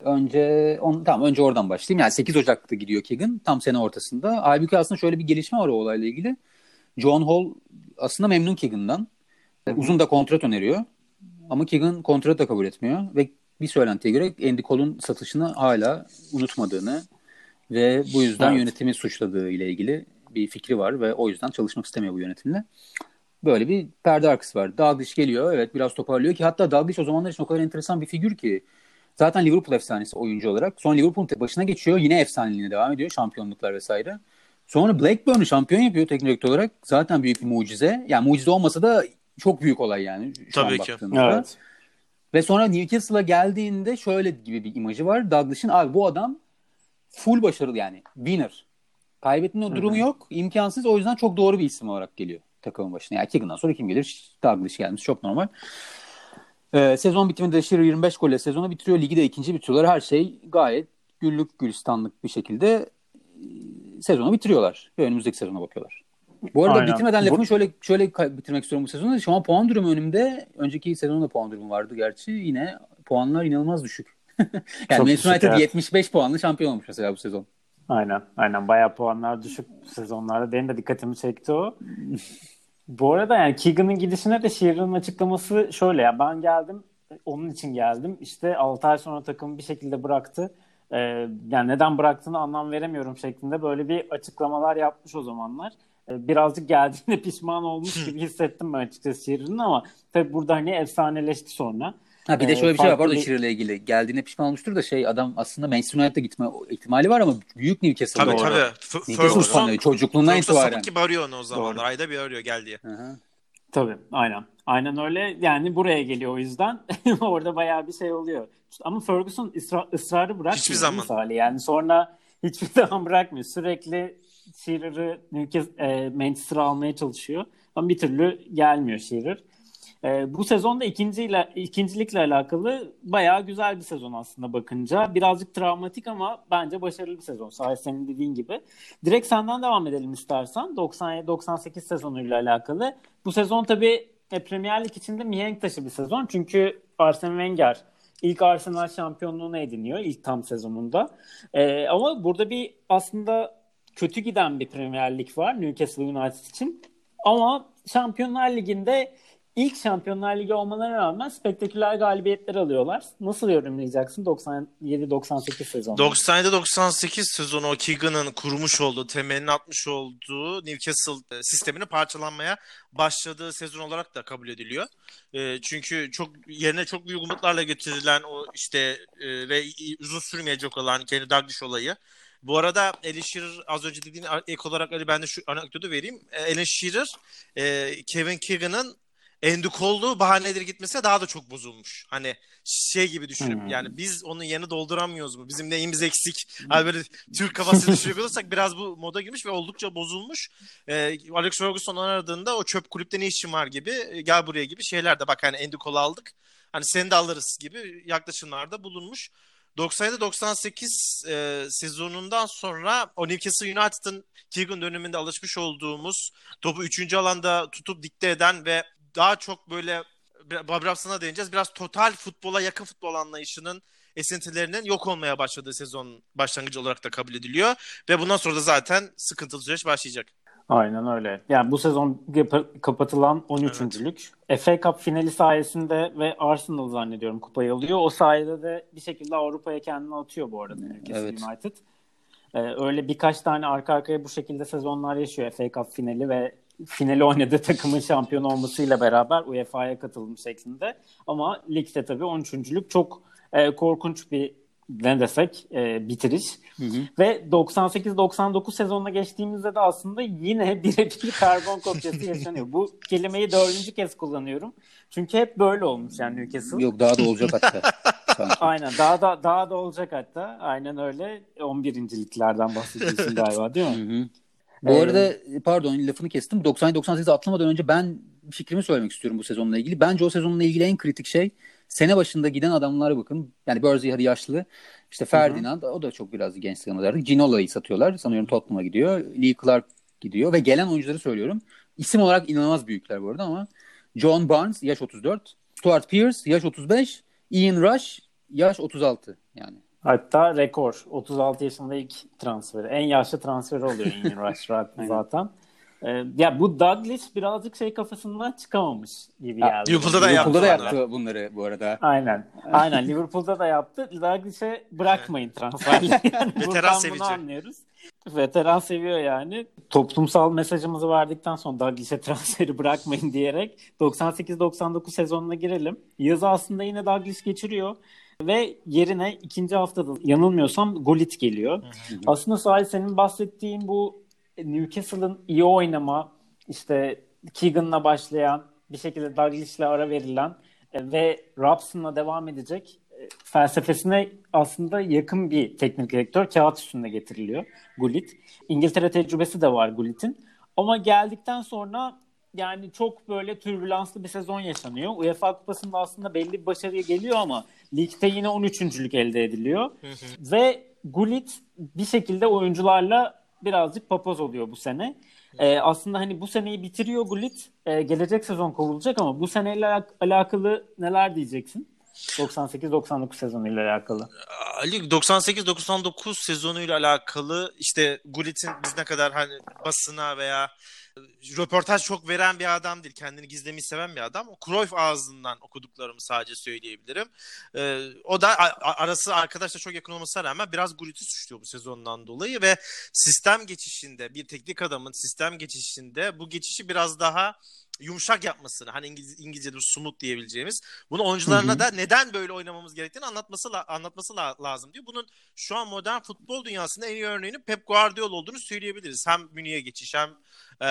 Önce on, tamam önce oradan başlayayım. Yani 8 Ocak'ta gidiyor Keegan tam sene ortasında. Halbuki aslında şöyle bir gelişme var o olayla ilgili. John Hall aslında memnun Keegan'dan. Uzun da kontrat öneriyor. Ama Keegan kontrat da kabul etmiyor ve bir söylentiye göre Andy Cole'un satışını hala unutmadığını ve bu yüzden evet. yönetimi suçladığı ile ilgili bir fikri var ve o yüzden çalışmak istemiyor bu yönetimle. Böyle bir perde arkası var. Dalglish geliyor. Evet biraz toparlıyor ki hatta Dalglish o zamanlar için o kadar enteresan bir figür ki zaten Liverpool efsanesi oyuncu olarak. Sonra Liverpool'un başına geçiyor. Yine efsaneliğine devam ediyor. Şampiyonluklar vesaire. Sonra Blackburn'u şampiyon yapıyor teknik direktör olarak. Zaten büyük bir mucize. Yani mucize olmasa da çok büyük olay yani. Şu Tabii ki. Evet. Ve sonra Newcastle'a geldiğinde şöyle gibi bir imajı var. Douglas'ın abi bu adam full başarılı yani. Winner. Kaybetme Hı-hı. durumu yok. imkansız. O yüzden çok doğru bir isim olarak geliyor takımın başına. Yani Keegan'dan sonra kim gelir? Douglas gelmiş. Çok normal. Ee, sezon bitiminde Shearer 25 golle sezonu bitiriyor. Ligi de ikinci bitiriyorlar. Her şey gayet güllük gülistanlık bir şekilde sezonu bitiriyorlar. Ve önümüzdeki sezona bakıyorlar. Bu arada Aynen. bitirmeden lafımı bu... şöyle şöyle bitirmek istiyorum bu sezonu. Şu an puan durumu önümde. Önceki sezonda puan durumu vardı gerçi. Yine puanlar inanılmaz düşük. *laughs* yani Manchester United evet. 75 puanlı şampiyon olmuş mesela bu sezon. Aynen. Aynen. Bayağı puanlar düşük sezonlarda. Benim de dikkatimi çekti o. bu arada yani Keegan'ın gidişine de Shearer'ın açıklaması şöyle ya. Ben geldim onun için geldim. İşte 6 ay sonra takımı bir şekilde bıraktı. Ee, yani neden bıraktığını anlam veremiyorum şeklinde böyle bir açıklamalar yapmış o zamanlar. E, birazcık geldiğinde *laughs* pişman olmuş gibi hissettim ben açıkçası Shearer'ın ama tabii burada hani efsaneleşti sonra. Ha bir de şöyle bir şey var pardon Shearer'la ilgili. Geldiğinde pişman olmuştur da şey adam aslında Manchester United'a gitme ihtimali var ama büyük Newcastle'da. Tabii tabii. F- Ferguson çocukluğundan itibaren. Ferguson ki arıyor onu o zaman. Doğru. Ayda bir arıyor gel diye. Hı-hı. Tabii aynen. Aynen öyle. Yani buraya geliyor o yüzden. *laughs* Orada bayağı bir şey oluyor. Ama Ferguson ısra- ısrarı bırakmıyor. Hiçbir zaman. Misali. Yani sonra hiçbir *laughs* zaman bırakmıyor. Sürekli Shearer'ı e, Manchester'a almaya çalışıyor. Ama bir türlü gelmiyor Shearer. E, bu sezonda ikinciyle, ikincilikle alakalı bayağı güzel bir sezon aslında bakınca. Birazcık travmatik ama bence başarılı bir sezon. Sadece senin dediğin gibi. Direkt senden devam edelim istersen. 97-98 sezonuyla alakalı. Bu sezon tabii e, Premier Lig içinde mihenk taşı bir sezon. Çünkü Arsene Wenger ilk Arsenal şampiyonluğunu ediniyor ilk tam sezonunda. Ee, ama burada bir aslında kötü giden bir Premier Lig var Newcastle United için. Ama Şampiyonlar Ligi'nde ilk Şampiyonlar Ligi olmalarına rağmen spektaküler galibiyetler alıyorlar. Nasıl yorumlayacaksın 97-98 sezonu? 97-98 sezonu o Keegan'ın kurmuş olduğu, temelini atmış olduğu Newcastle sistemini parçalanmaya başladığı sezon olarak da kabul ediliyor. E, çünkü çok yerine çok büyük umutlarla getirilen o işte e, ve uzun sürmeyecek olan Kenny Dalglish olayı bu arada Alan Shearer az önce dediğin ek olarak Ali ben de şu anekdotu vereyim. Alan e, Shearer e, Kevin Keegan'ın Andy Cole'lu bahaneleri gitmesine daha da çok bozulmuş. Hani şey gibi düşünüp hmm. yani biz onun yerini dolduramıyoruz mu? Bizim neyimiz eksik? Hani böyle Türk kafası düşünecek olursak biraz bu moda girmiş ve oldukça bozulmuş. Ee, Alex Ferguson aradığında o çöp kulüpte ne işin var gibi e, gel buraya gibi şeyler de bak hani Andy aldık. Hani seni de alırız gibi yaklaşımlarda bulunmuş. 97-98 e, sezonundan sonra o Newcastle United'ın Keegan döneminde alışmış olduğumuz topu 3. alanda tutup dikte eden ve daha çok böyle Bob Robson'a değineceğiz. Biraz total futbola yakın futbol anlayışının esintilerinin yok olmaya başladığı sezon başlangıcı olarak da kabul ediliyor. Ve bundan sonra da zaten sıkıntılı süreç başlayacak. Aynen öyle. Yani bu sezon kapatılan 13.lük. Evet. FA Cup finali sayesinde ve Arsenal zannediyorum kupayı alıyor. O sayede de bir şekilde Avrupa'ya kendini atıyor bu arada Newcastle evet. United. Ee, öyle birkaç tane arka arkaya bu şekilde sezonlar yaşıyor. FA Cup finali ve finali oynadığı takımın şampiyon olmasıyla beraber UEFA'ya katılım şeklinde. Ama ligde tabii 13.lük çok e, korkunç bir ne desek e, bitiriş. Hı hı. Ve 98-99 sezonuna geçtiğimizde de aslında yine *laughs* birebir karbon kopyası yaşanıyor. Bu kelimeyi dördüncü kez kullanıyorum. Çünkü hep böyle olmuş yani Newcastle. Yok daha da olacak hatta. *laughs* Aynen daha da daha da olacak hatta. Aynen öyle 11. liglerden bahsediyorsun *laughs* galiba değil mi? Hı hı. Bu ee, arada pardon lafını kestim. 90-98 atlamadan önce ben fikrimi söylemek istiyorum bu sezonla ilgili. Bence o sezonla ilgili en kritik şey sene başında giden adamlara bakın. Yani Bursey hadi yaşlı. İşte Ferdinand Hı-hı. o da çok biraz genç sanırım. Ginola'yı satıyorlar. Sanıyorum Tottenham'a gidiyor. Lee Clark gidiyor ve gelen oyuncuları söylüyorum. İsim olarak inanılmaz büyükler bu arada ama John Barnes yaş 34, Stuart Pierce yaş 35, Ian Rush yaş 36 yani. Hatta rekor 36 yaşında ilk transferi. En yaşlı transferi oluyor Ian *laughs* Rush zaten. Ee, ya bu Douglas birazcık şey kafasından çıkamamış gibi geldi. Liverpool'da da yaptı. Liverpool'da da yaptı bunları bu arada. Aynen. *laughs* Aynen Liverpool'da da yaptı. Douglas'e bırakmayın transferleri. *laughs* Yani Veteran sevici. anlıyoruz. Veteran seviyor yani. Toplumsal mesajımızı verdikten sonra Douglas'e transferi bırakmayın diyerek 98-99 sezonuna girelim. Yazı aslında yine Douglas geçiriyor. Ve yerine ikinci haftada yanılmıyorsam Gullit geliyor. Aslında Sahil senin bahsettiğin bu Newcastle'ın iyi oynama işte Keegan'la başlayan bir şekilde Douglas'le ara verilen e, ve Robson'la devam edecek e, felsefesine aslında yakın bir teknik direktör kağıt üstünde getiriliyor Gullit. İngiltere tecrübesi de var Gullit'in. Ama geldikten sonra yani çok böyle türbülanslı bir sezon yaşanıyor. UEFA Kupası'nda aslında belli bir başarıya geliyor ama ligde yine 13.lük elde ediliyor. Ve Gullit bir şekilde oyuncularla birazcık papaz oluyor bu sene. Ee, aslında hani bu seneyi bitiriyor Gullit. Ee, gelecek sezon kovulacak ama bu seneyle alakalı neler diyeceksin? 98-99 sezonuyla alakalı. Ali 98-99 sezonuyla alakalı işte Gullit'in biz ne kadar hani basına veya röportaj çok veren bir adam değil. Kendini gizlemeyi seven bir adam. O Cruyff ağzından okuduklarımı sadece söyleyebilirim. Ee, o da arası arkadaşla çok yakın olmasına rağmen biraz Gullit'i suçluyor bu sezondan dolayı ve sistem geçişinde bir teknik adamın sistem geçişinde bu geçişi biraz daha yumuşak yapmasını hani İngiliz, İngilizce'de smooth diyebileceğimiz bunu oyuncularına hı hı. da neden böyle oynamamız gerektiğini anlatması anlatması lazım diyor. Bunun şu an modern futbol dünyasında en iyi örneğinin Pep Guardiola olduğunu söyleyebiliriz. Hem Münih'e geçiş hem e,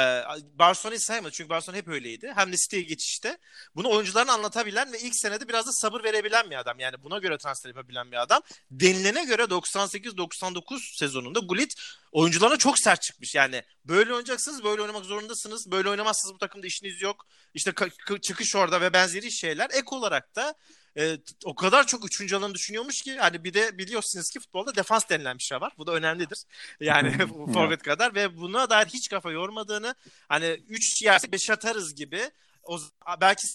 Barcelona'yı saymadı çünkü Barcelona hep öyleydi. Hem de City'ye geçişte bunu oyuncularına anlatabilen ve ilk senede biraz da sabır verebilen bir adam. Yani buna göre transfer yapabilen bir adam. Denilene göre 98-99 sezonunda Gullit oyuncularına çok sert çıkmış. Yani böyle oynayacaksınız, böyle oynamak zorundasınız. Böyle oynamazsınız bu takımda işiniz yok. İşte çıkış orada ve benzeri şeyler. Ek olarak da e, o kadar çok üçüncü alanı düşünüyormuş ki hani bir de biliyorsunuz ki futbolda defans denilen bir şey var. Bu da önemlidir. Yani *laughs* *laughs* forvet kadar ve buna dair hiç kafa yormadığını hani 3 yersek 5 atarız gibi o belki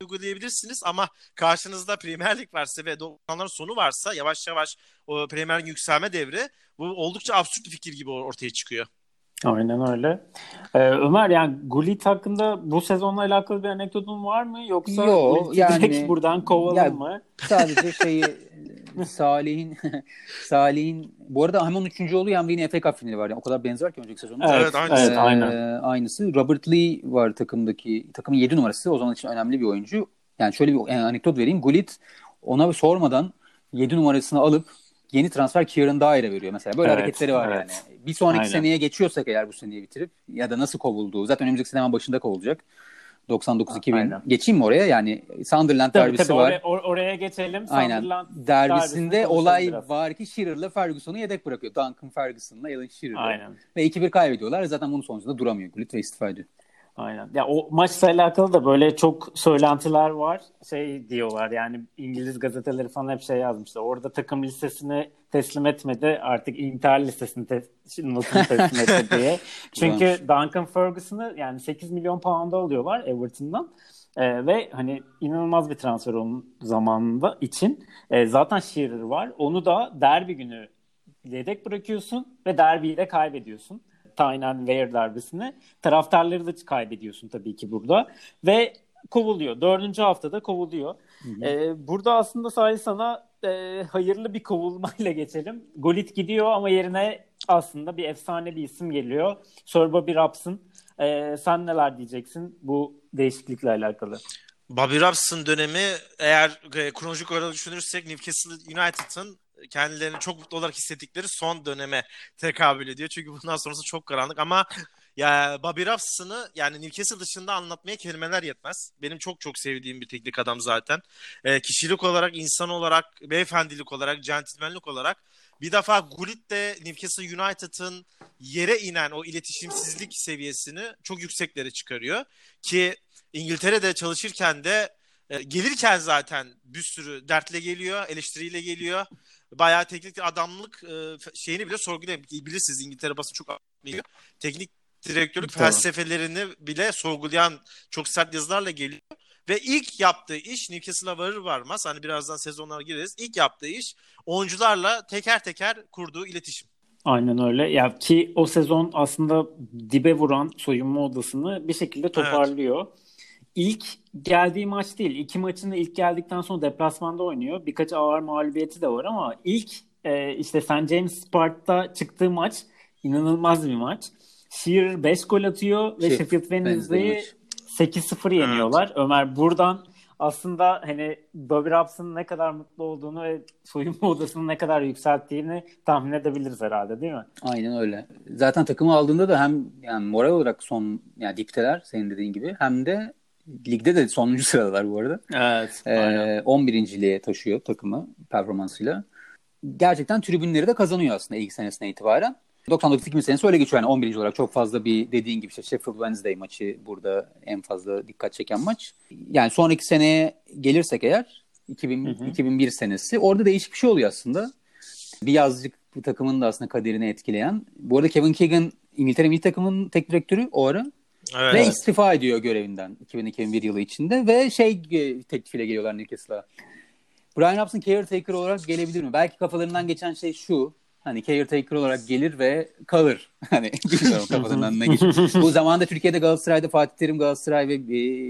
uygulayabilirsiniz ama karşınızda Premier Lig varsa ve 90'ların sonu varsa yavaş yavaş o Premier yükselme devri bu oldukça absürt bir fikir gibi ortaya çıkıyor. Aynen öyle. Ee, Ömer yani Gullit hakkında bu sezonla alakalı bir anekdotun var mı? Yoksa Yo, yani, *laughs* buradan kovalım yani, mı? Sadece şeyi *laughs* Salih'in Salih'in bu arada hem 13. oluyor hem de yine FA Cup finali var. Yani o kadar benzer ki önceki sezonda. Evet, evet, aynısı. Evet, aynen. Ee, aynısı. Robert Lee var takımdaki. Takımın 7 numarası. O zaman için önemli bir oyuncu. Yani şöyle bir yani anekdot vereyim. Gullit ona sormadan 7 numarasını alıp yeni transfer Kieran Dyer'e veriyor mesela. Böyle evet, hareketleri var evet. yani. Bir sonraki Aynen. seneye geçiyorsak eğer bu seneyi bitirip ya da nasıl kovulduğu. Zaten önümüzdeki sene hemen başında kovulacak. 99-2000 geçeyim mi oraya? Yani Sunderland tabii, derbisi tabii, var. Oraya, oraya geçelim. Aynen. Sunderland derbisinde olay biraz. var ki Shearer'la Ferguson'u yedek bırakıyor. Duncan Ferguson'la Alan Shearer'la. Aynen. Ve 2-1 kaybediyorlar. Zaten bunun sonucunda duramıyor Gullit ve istifa ediyor. Aynen. Ya o maçla alakalı da böyle çok söylentiler var. Şey diyorlar yani İngiliz gazeteleri falan hep şey yazmışlar. Orada takım listesini teslim etmedi. Artık intihar listesini te teslim etti *laughs* diye. Çünkü Duncan Ferguson'ı yani 8 milyon pound'a alıyorlar Everton'dan. Ee, ve hani inanılmaz bir transfer onun zamanında için. Ee, zaten Shearer var. Onu da derbi günü yedek bırakıyorsun ve derbiyi de kaybediyorsun Tynan Ware derbisini. Taraftarları da kaybediyorsun tabii ki burada. Ve kovuluyor. Dördüncü haftada kovuluyor. Ee, burada aslında sadece sana e, hayırlı bir kovulmayla geçelim. Golit gidiyor ama yerine aslında bir efsane bir isim geliyor. Sir Bobby Robson. Ee, sen neler diyeceksin bu değişiklikle alakalı? Bobby Robson dönemi eğer e, kronolojik olarak düşünürsek Newcastle United'ın kendilerini çok mutlu olarak hissettikleri son döneme tekabül ediyor. Çünkü bundan sonrası çok karanlık ama ya Bobby Robson'ı yani Newcastle dışında anlatmaya kelimeler yetmez. Benim çok çok sevdiğim bir teknik adam zaten. E, kişilik olarak, insan olarak, beyefendilik olarak, centilmenlik olarak bir defa Gullit de Newcastle United'ın yere inen o iletişimsizlik seviyesini çok yükseklere çıkarıyor. Ki İngiltere'de çalışırken de e, gelirken zaten bir sürü dertle geliyor, eleştiriyle geliyor. Bayağı teknik adamlık e, şeyini bile sorguluyor. Bilirsiniz İngiltere basın çok anlıyor. Teknik direktörlük tamam. felsefelerini bile sorgulayan çok sert yazılarla geliyor. Ve ilk yaptığı iş Newcastle'a varır varmaz hani birazdan sezonlara gireriz. İlk yaptığı iş oyuncularla teker teker kurduğu iletişim. Aynen öyle. Ya ki o sezon aslında dibe vuran soyunma odasını bir şekilde toparlıyor. Evet. İlk geldiği maç değil. İki maçında ilk geldikten sonra deplasmanda oynuyor. Birkaç ağır mağlubiyeti de var ama ilk e, işte St. James Park'ta çıktığı maç inanılmaz bir maç. Shearer 5 gol atıyor ve şey, Sheffield Wednesday'i 8-0 yeniyorlar. Evet. Ömer buradan aslında hani Bobby Robson'ın ne kadar mutlu olduğunu ve soyunma *laughs* odasını ne kadar yükselttiğini tahmin edebiliriz herhalde değil mi? Aynen öyle. Zaten takımı aldığında da hem yani moral olarak son yani dipteler senin dediğin gibi hem de ligde de sonuncu sıradalar bu arada. Evet. Ee, 11. liğe taşıyor takımı performansıyla. Gerçekten tribünleri de kazanıyor aslında ilk senesine itibaren. 99-2000 senesi öyle geçiyor. Yani 11. olarak çok fazla bir dediğin gibi işte Sheffield Wednesday maçı burada en fazla dikkat çeken maç. Yani sonraki seneye gelirsek eğer 2000, hı hı. 2001 senesi orada değişik bir şey oluyor aslında. Bir yazlık bu takımın da aslında kaderini etkileyen. Bu arada Kevin Keegan İngiltere milli takımının tek direktörü o ara. Evet. Ve istifa ediyor görevinden 2001 yılı içinde ve şey e, teklifiyle geliyorlar Newcastle'a. Brian Robson caretaker olarak gelebilir mi? Belki kafalarından geçen şey şu hani caretaker olarak gelir ve kalır. *laughs* Hani bilmiyorum kafalarından ne geçiyor. *laughs* Bu zamanda Türkiye'de Galatasaray'da Fatih Terim Galatasaray ve e,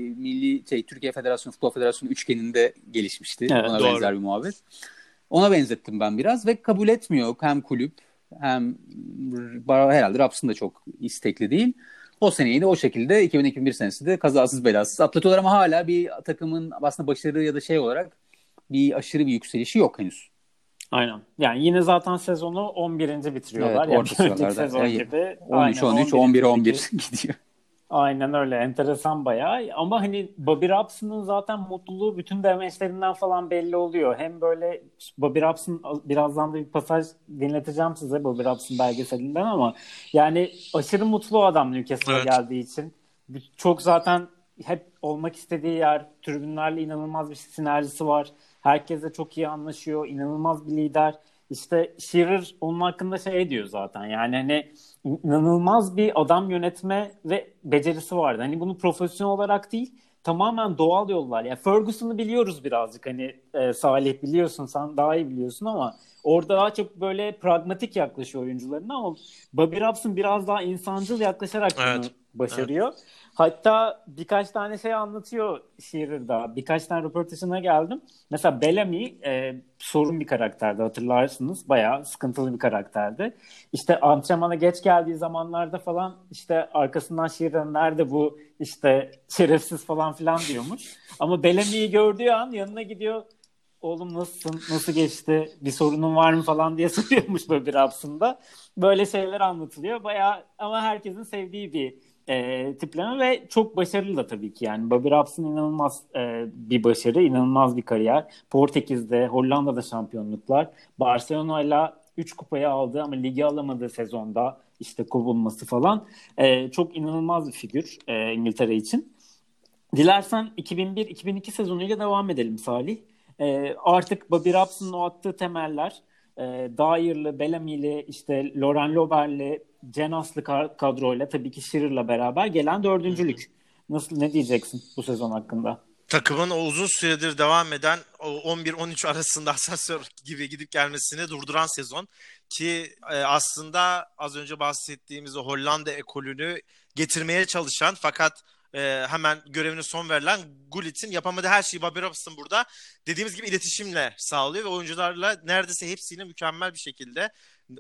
Milli şey Türkiye Federasyonu Futbol Federasyonu üçgeninde gelişmişti. Evet, Ona doğru. benzer bir muhabbet. Ona benzettim ben biraz ve kabul etmiyor hem kulüp hem herhalde Raps'ın da çok istekli değil. O seneyi de o şekilde 2001 senesi de kazasız belasız atlatıyorlar ama hala bir takımın aslında başarı ya da şey olarak bir aşırı bir yükselişi yok henüz. Aynen. Yani yine zaten sezonu 11. bitiriyorlar. Evet, orta yani sezon gibi. 13, 13, 11, 11 gidiyor. Aynen öyle. Enteresan bayağı. Ama hani Bobby Robson'ın zaten mutluluğu bütün demeçlerinden falan belli oluyor. Hem böyle Bobby Robson birazdan da bir pasaj dinleteceğim size Bobby Robson belgeselinden ama yani aşırı mutlu adam Newcastle'a evet. geldiği için. Çok zaten hep olmak istediği yer. Tribünlerle inanılmaz bir sinerjisi var. Herkese çok iyi anlaşıyor. İnanılmaz bir lider. İşte Shearer onun hakkında şey diyor zaten. Yani hani inanılmaz bir adam yönetme ve becerisi vardı. Hani bunu profesyonel olarak değil tamamen doğal yollar. Yani Ferguson'ı biliyoruz birazcık hani e, Salih biliyorsun sen daha iyi biliyorsun ama orada daha çok böyle pragmatik yaklaşıyor oyuncularına ama Bobby Robson biraz daha insancıl yaklaşarak evet. bunu başarıyor. Evet. Hatta birkaç tane şey anlatıyor Shearer'da. Birkaç tane röportajına geldim. Mesela Bellamy e, sorun bir karakterdi hatırlarsınız. Bayağı sıkıntılı bir karakterdi. İşte antrenmana geç geldiği zamanlarda falan işte arkasından Shearer nerede bu işte şerefsiz falan filan diyormuş. Ama Bellamy'yi gördüğü an yanına gidiyor oğlum nasılsın, nasıl geçti, bir sorunun var mı falan diye *laughs* soruyormuş böyle bir hapsında. Böyle şeyler anlatılıyor. Bayağı ama herkesin sevdiği bir e, tipleme ve çok başarılı da tabii ki yani. Bobby Robson inanılmaz e, bir başarı, inanılmaz bir kariyer. Portekiz'de, Hollanda'da şampiyonluklar. Barcelona ile 3 kupayı aldı ama ligi alamadığı sezonda işte kovulması falan. E, çok inanılmaz bir figür e, İngiltere için. Dilersen 2001-2002 sezonuyla devam edelim Salih. E, artık Bobby Robson'ın o attığı temeller e, Dyer'lı, Bellamy'li, işte Loren Lober'li, Cenaslı kadroyla tabii ki Shearer'la beraber gelen dördüncülük. Nasıl ne diyeceksin bu sezon hakkında? takımın o uzun süredir devam eden o 11-13 arasında *laughs* asansör gibi gidip gelmesini durduran sezon ki e, aslında az önce bahsettiğimiz o Hollanda ekolünü getirmeye çalışan fakat e, hemen görevine son verilen Gullit'in yapamadığı her şeyi Bobby Robson burada dediğimiz gibi iletişimle sağlıyor ve oyuncularla neredeyse hepsiyle mükemmel bir şekilde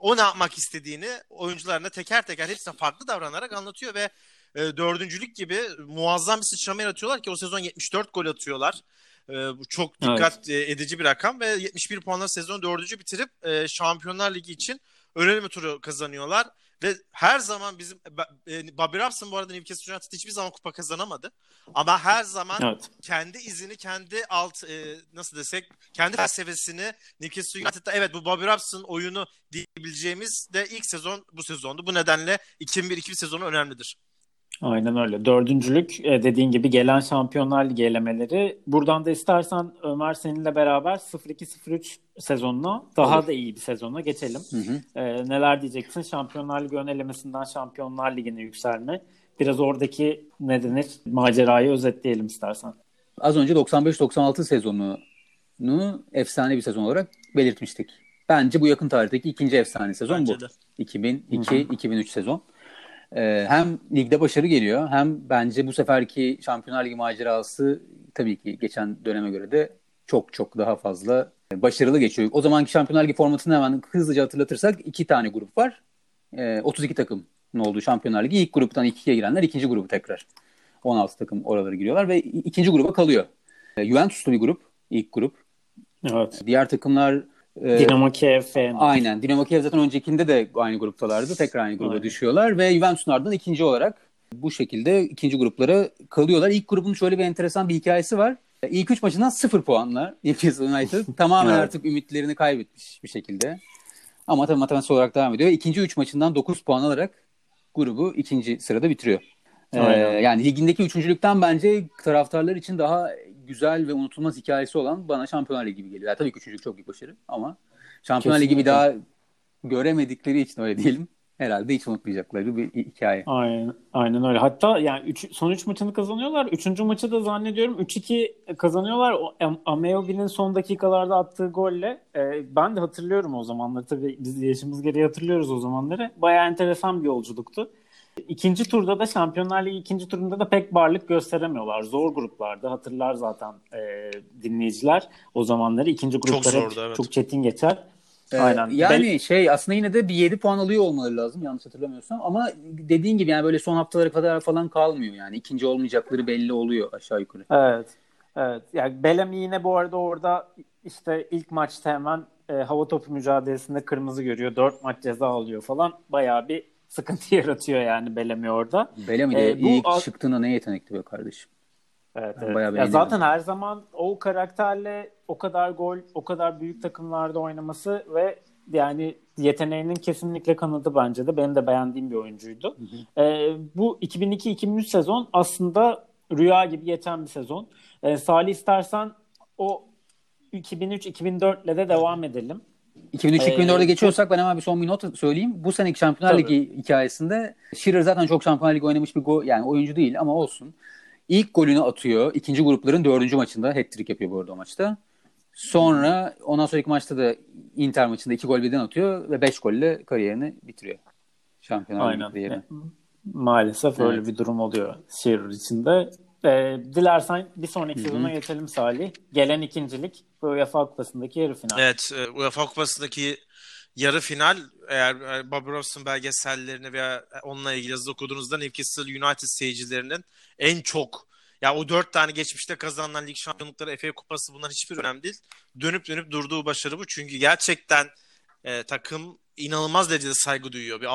o ne yapmak istediğini oyuncularına teker teker hepsine farklı davranarak anlatıyor ve e, dördüncülük gibi muazzam bir sıçrama yaratıyorlar ki o sezon 74 gol atıyorlar. E, bu çok dikkat evet. edici bir rakam ve 71 puanla sezon dördüncü bitirip e, Şampiyonlar Ligi için ön turu kazanıyorlar. Ve her zaman bizim e, Bobby Robson bu arada Newcastle United hiçbir zaman kupa kazanamadı. Ama her zaman evet. kendi izini, kendi alt e, nasıl desek, kendi felsefesini Newcastle United'da evet bu Bobby Robson oyunu diyebileceğimiz de ilk sezon bu sezondu. Bu nedenle 2001-2002 sezonu önemlidir. Aynen öyle. Dördüncülük e, dediğin gibi gelen Şampiyonlar Ligi elemeleri. Buradan da istersen Ömer seninle beraber 0-2-0-3 sezonuna daha Olur. da iyi bir sezona geçelim. Hı hı. Ee, neler diyeceksin? Şampiyonlar Ligi ön elemesinden Şampiyonlar Ligi'ne yükselme. Biraz oradaki ne denir macerayı özetleyelim istersen. Az önce 95-96 sezonunu efsane bir sezon olarak belirtmiştik. Bence bu yakın tarihteki ikinci efsane sezon Bence bu. 2002-2003 sezon. Ee, hem ligde başarı geliyor hem bence bu seferki Şampiyonlar Ligi macerası tabii ki geçen döneme göre de çok çok daha fazla başarılı geçiyor. O zamanki Şampiyonlar Ligi formatını hemen hızlıca hatırlatırsak iki tane grup var. Ee, 32 takım ne olduğu Şampiyonlar Ligi. ilk gruptan ikiye girenler ikinci grubu tekrar. 16 takım oralara giriyorlar ve ikinci gruba kalıyor. Ee, Juventus'lu bir grup, ilk grup. Evet. Diğer takımlar ee, Dinamo Kiev Aynen. Dinamo Kiev zaten öncekinde de aynı gruptalardı. Tekrar aynı gruba aynen. düşüyorlar ve Juventus'un ardından ikinci olarak bu şekilde ikinci gruplara kalıyorlar. İlk grubun şöyle bir enteresan bir hikayesi var. İlk üç maçından sıfır puanla *laughs* Newcastle United tamamen evet. artık ümitlerini kaybetmiş bir şekilde. Ama tabii matematik olarak devam ediyor. İkinci üç maçından dokuz puan alarak grubu ikinci sırada bitiriyor. Ee, yani ligindeki üçüncülükten bence taraftarlar için daha güzel ve unutulmaz hikayesi olan bana Şampiyonlar Ligi gibi geliyor. Yani tabii ki üçüncülük çok büyük başarı ama Şampiyonlar Ligi bir daha göremedikleri için öyle diyelim. Herhalde hiç unutmayacakları bir hikaye. Aynen, aynen öyle. Hatta yani üç, son 3 maçını kazanıyorlar. Üçüncü maçı da zannediyorum 3-2 kazanıyorlar. O, Ameobi'nin son dakikalarda attığı golle e, ben de hatırlıyorum o zamanları. Tabii biz yaşımız gereği hatırlıyoruz o zamanları. Bayağı enteresan bir yolculuktu. İkinci turda da Şampiyonlar Ligi ikinci turunda da pek varlık gösteremiyorlar. Zor gruplarda hatırlar zaten e, dinleyiciler o zamanları. ikinci gruplar çok, zordu, evet. çok çetin geçer. Ee, Aynen. Yani Bel- şey aslında yine de bir 7 puan alıyor olmaları lazım yanlış hatırlamıyorsam. Ama dediğin gibi yani böyle son haftalara kadar falan kalmıyor yani. ikinci olmayacakları belli oluyor aşağı yukarı. Evet. Evet. Yani Bellamy yine bu arada orada işte ilk maçta hemen e, hava topu mücadelesinde kırmızı görüyor. 4 maç ceza alıyor falan. Bayağı bir sıkıntı *laughs* yaratıyor yani Bellamy orada. Bellamy de ee, bu ilk çıktığında ne yetenekli be kardeşim. Evet, evet. Ya zaten her zaman o karakterle o kadar gol, o kadar büyük takımlarda oynaması ve yani yeteneğinin kesinlikle kanadı bence de. Benim de beğendiğim bir oyuncuydu. Hı hı. Ee, bu 2002-2003 sezon aslında rüya gibi geçen bir sezon. Ee, Salih istersen o 2003-2004 ile de devam edelim. 2003-2004'e ee, geçiyorsak ben hemen bir son bir not söyleyeyim. Bu seneki Şampiyonlar Ligi hikayesinde Shearer zaten çok Şampiyonlar Ligi oynamış bir go yani oyuncu değil ama olsun. İlk golünü atıyor. ikinci grupların dördüncü maçında hat-trick yapıyor bu arada o maçta. Sonra ondan sonraki maçta da Inter maçında iki gol birden atıyor ve beş golle kariyerini bitiriyor. Şampiyonlar Ligi kariyeri. Maalesef evet. öyle bir durum oluyor Shearer için de. Ee, dilersen bir sonraki sezona geçelim Salih. Gelen ikincilik bu UEFA Kupası'ndaki yarı final. Evet, e, UEFA Kupası'ndaki yarı final eğer e, Bobby Robson belgesellerini veya onunla ilgili yazı okuduğunuzda Newcastle United seyircilerinin en çok ya o dört tane geçmişte kazanılan lig şampiyonlukları, FA Kupası bunlar hiçbir önemli değil. Dönüp dönüp durduğu başarı bu. Çünkü gerçekten e, takım inanılmaz derecede saygı duyuyor. Bir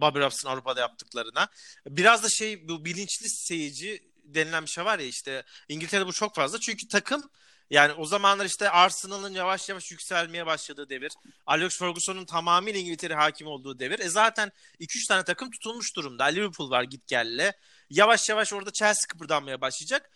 Bobby Robson Avrupa'da yaptıklarına. Biraz da şey bu bilinçli seyirci denilen bir şey var ya işte İngiltere'de bu çok fazla. Çünkü takım yani o zamanlar işte Arsenal'ın yavaş yavaş yükselmeye başladığı devir. Alex Ferguson'un tamamıyla İngiltere hakim olduğu devir. E zaten 2-3 tane takım tutulmuş durumda. Liverpool var git gelle. Yavaş yavaş orada Chelsea kıpırdanmaya başlayacak.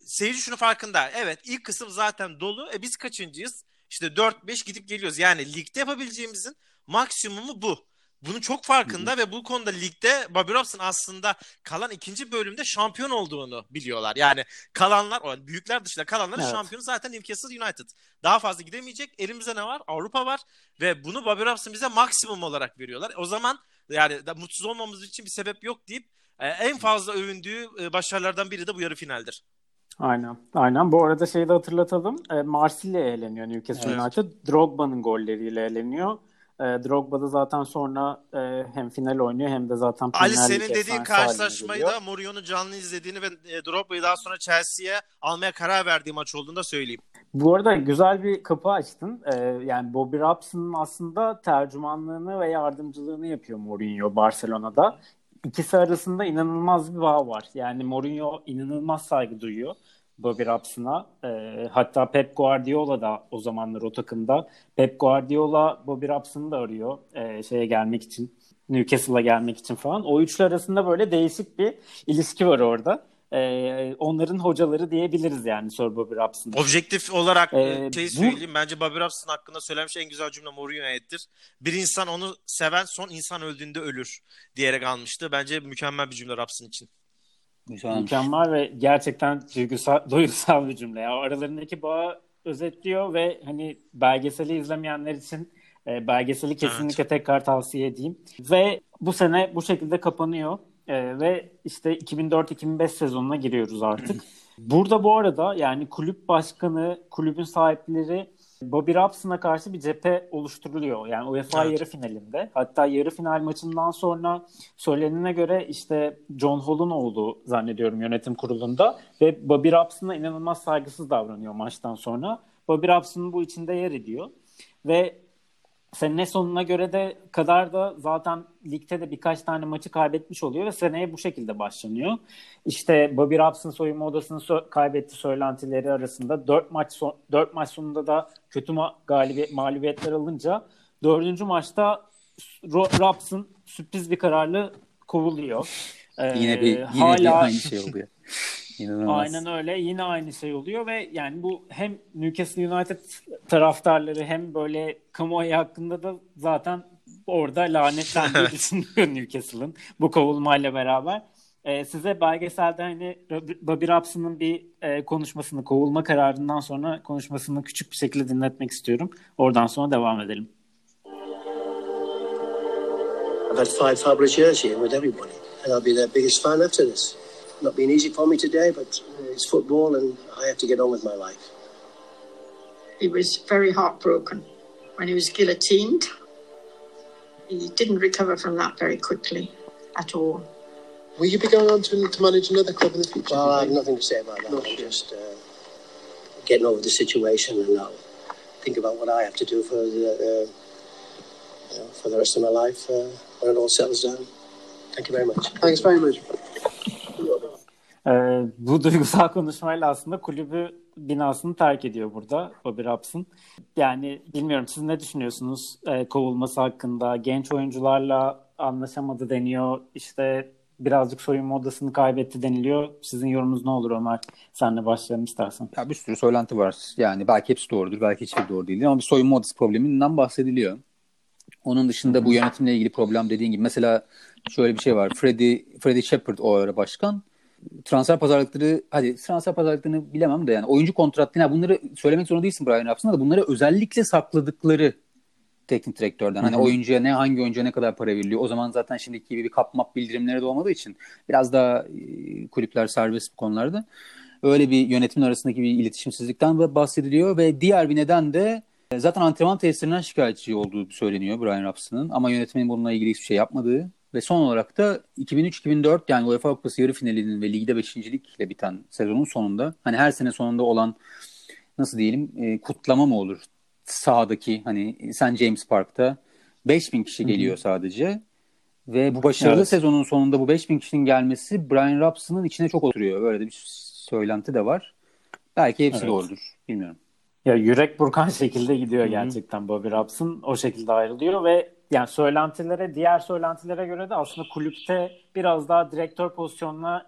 Seyirci şunu farkında. Evet ilk kısım zaten dolu. E biz kaçıncıyız? İşte 4-5 gidip geliyoruz. Yani ligde yapabileceğimizin maksimumu bu. Bunun çok farkında Hı-hı. ve bu konuda ligde Bobby Robson aslında kalan ikinci bölümde şampiyon olduğunu biliyorlar. Yani kalanlar, o büyükler dışında kalanların evet. şampiyonu zaten Newcastle United. Daha fazla gidemeyecek. Elimizde ne var? Avrupa var ve bunu Bobby Robson bize maksimum olarak veriyorlar. O zaman yani da, mutsuz olmamız için bir sebep yok deyip e, en fazla övündüğü e, başarılardan biri de bu yarı finaldir. Aynen. Aynen. Bu arada şeyi de hatırlatalım. E, Marsilya eğleniyor Newcastle evet. United. Drogba'nın golleriyle eğleniyor. E, Drogba da zaten sonra e, hem final oynuyor hem de zaten Ali senin dediğin karşılaşmayı da Mourinho'nun canlı izlediğini ve e, Drogba'yı daha sonra Chelsea'ye almaya karar verdiği maç olduğunu da söyleyeyim. Bu arada güzel bir kapı açtın. Ee, yani Bobby Robson'ın aslında tercümanlığını ve yardımcılığını yapıyor Mourinho Barcelona'da. İkisi arasında inanılmaz bir bağ var. Yani Mourinho inanılmaz saygı duyuyor Bobby Robson'a. Ee, hatta Pep Guardiola da o zamanlar o takımda. Pep Guardiola Bobby Robson'ı da arıyor e, şeye gelmek için. Newcastle'a gelmek için falan. O üçlü arasında böyle değişik bir ilişki var orada e, onların hocaları diyebiliriz yani Sir Bobby Robson. Objektif olarak ee, şey söyleyeyim. Bu... Bence Bobby Robson hakkında söylemiş en güzel cümle Mourinho'ya ettir. Bir insan onu seven son insan öldüğünde ölür diyerek almıştı. Bence mükemmel bir cümle Robson için. Güzelmiş. Mükemmel ve gerçekten duygusal, *laughs* duygusal bir cümle. Ya. Aralarındaki bağı özetliyor ve hani belgeseli izlemeyenler için e, belgeseli kesinlikle evet. tekrar tavsiye edeyim. Ve bu sene bu şekilde kapanıyor. E, ve işte 2004-2005 sezonuna giriyoruz artık. *clears throat* Burada bu arada yani kulüp başkanı, kulübün sahipleri Bobby Robson'a karşı bir cephe oluşturuluyor. Yani UEFA evet. yarı finalinde. Hatta yarı final maçından sonra söylenene göre işte John Hall'un olduğu zannediyorum yönetim kurulunda ve Bobby Robson'a inanılmaz saygısız davranıyor maçtan sonra. Bobby Robson'un bu içinde yer ediyor. Ve sene sonuna göre de kadar da zaten ligde de birkaç tane maçı kaybetmiş oluyor ve seneye bu şekilde başlanıyor. İşte Bobby Robson soyunma odasını so- kaybetti söylentileri arasında 4 maç son- 4 maç sonunda da kötü ma- galibiyet mağlubiyetler alınca dördüncü maçta Ro- Robson sürpriz bir kararlı kovuluyor. Ee, yine bir yine hala... bir aynı şey oluyor. *laughs* İnanılmaz. Aynen öyle. Yine aynı şey oluyor ve yani bu hem Newcastle United taraftarları hem böyle kamuoyu hakkında da zaten orada lanetlendiği *laughs* düşünüyor Newcastle'ın bu kovulmayla beraber. Ee, size belgeselde hani Bobby Robson'ın bir e, konuşmasını, kovulma kararından sonra konuşmasını küçük bir şekilde dinletmek istiyorum. Oradan sonra devam edelim. I've had five Faberge years here with everybody and I'll be their biggest fan after this. Not been easy for me today, but it's football and I have to get on with my life. He was very heartbroken when he was guillotined. He didn't recover from that very quickly at all. Will you be going on to, to manage another club in the future? Well, I have nothing to say about that. I'm just uh, getting over the situation and I'll think about what I have to do for the, uh, you know, for the rest of my life uh, when it all settles down. Thank you very much. Thanks very much. Ee, bu *laughs* duygusal konuşmayla aslında kulübü binasını terk ediyor burada Bobby Robson. Yani bilmiyorum siz ne düşünüyorsunuz ee, kovulması hakkında? Genç oyuncularla anlaşamadı deniyor. İşte birazcık soyunma odasını kaybetti deniliyor. Sizin yorumunuz ne olur Ömer? Senle başlayalım istersen. Ya bir sürü söylenti var. Yani belki hepsi doğrudur, belki hiçbir doğru değil. Ama bir soyunma odası probleminden bahsediliyor. Onun dışında bu yönetimle ilgili problem dediğin gibi mesela şöyle bir şey var. Freddy, Freddy Shepard o ara başkan transfer pazarlıkları hadi transfer pazarlıklarını bilemem de yani oyuncu kontratları yani bunları söylemek zorunda değilsin Brian Robson'a da bunları özellikle sakladıkları teknik direktörden. Hani oyuncuya ne hangi oyuncuya ne kadar para veriliyor. O zaman zaten şimdiki gibi bir kapmap bildirimleri de olmadığı için biraz daha e, kulüpler serbest bu konularda. Öyle bir yönetimin arasındaki bir iletişimsizlikten bahsediliyor ve diğer bir neden de e, zaten antrenman tesislerinden şikayetçi olduğu söyleniyor Brian Robson'ın ama yönetimin bununla ilgili hiçbir şey yapmadığı ve son olarak da 2003-2004 yani UEFA Kupası yarı finalinin ve ligde beşincilikle biten sezonun sonunda hani her sene sonunda olan nasıl diyelim e, kutlama mı olur sahadaki hani St. James Park'ta 5000 kişi geliyor Hı-hı. sadece. Ve bu başarılı evet. sezonun sonunda bu 5000 kişinin gelmesi Brian Robson'ın içine çok oturuyor. Böyle bir söylenti de var. Belki hepsi evet. doğrudur. Bilmiyorum. Ya yürek burkan *laughs* şekilde gidiyor Hı-hı. gerçekten Bobby Robson. O şekilde ayrılıyor ve yani söylentilere, diğer söylentilere göre de aslında kulüpte biraz daha direktör pozisyonuna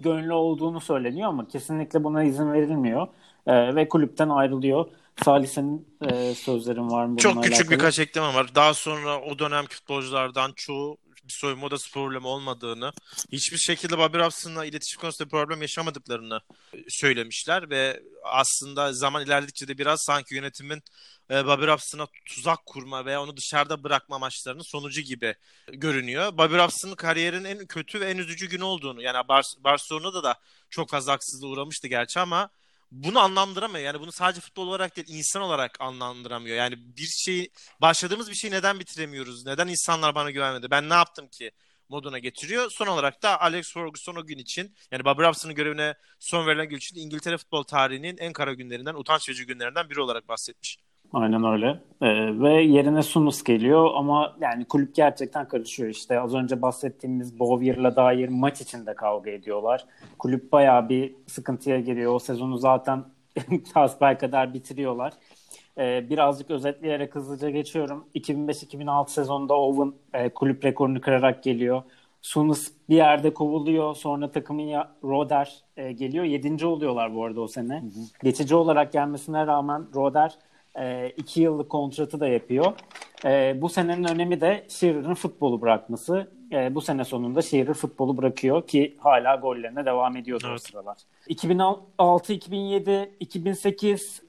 gönlü olduğunu söyleniyor ama kesinlikle buna izin verilmiyor ee, ve kulüpten ayrılıyor. Salih senin e, sözlerin var mı? Çok küçük alakalı? birkaç eklemem var. Daha sonra o dönem futbolculardan çoğu bir soyunma odası problemi olmadığını, hiçbir şekilde Bobby Robson'la iletişim konusunda problem yaşamadıklarını söylemişler ve aslında zaman ilerledikçe de biraz sanki yönetimin e, Bobby Robson'a tuzak kurma veya onu dışarıda bırakma amaçlarının sonucu gibi görünüyor. Bobby Robson'ın kariyerin en kötü ve en üzücü günü olduğunu yani Bar- Barcelona'da da çok fazla haksızlığa uğramıştı gerçi ama bunu anlamdıramıyor. Yani bunu sadece futbol olarak değil insan olarak anlamdıramıyor. Yani bir şey başladığımız bir şeyi neden bitiremiyoruz? Neden insanlar bana güvenmedi? Ben ne yaptım ki? moduna getiriyor. Son olarak da Alex Ferguson o gün için yani Bob Robson'ın görevine son verilen gün için İngiltere futbol tarihinin en kara günlerinden, utanç verici günlerinden biri olarak bahsetmiş. Aynen öyle. Ee, ve yerine Sunus geliyor ama yani kulüp gerçekten karışıyor. İşte az önce bahsettiğimiz Bowyer'la dair maç içinde kavga ediyorlar. Kulüp bayağı bir sıkıntıya giriyor. O sezonu zaten *laughs* hasbel kadar bitiriyorlar. Ee, birazcık özetleyerek hızlıca geçiyorum. 2005-2006 sezonunda Owen e, kulüp rekorunu kırarak geliyor. Sunus bir yerde kovuluyor. Sonra takımın ya, Roder e, geliyor. Yedinci oluyorlar bu arada o sene. Hı hı. Geçici olarak gelmesine rağmen Roder e, iki yıllık kontratı da yapıyor. E, bu senenin önemi de Shearer'ın futbolu bırakması. E, bu sene sonunda Shearer futbolu bırakıyor ki hala gollerine devam ediyor evet. o sıralar. 2006, 2007, 2008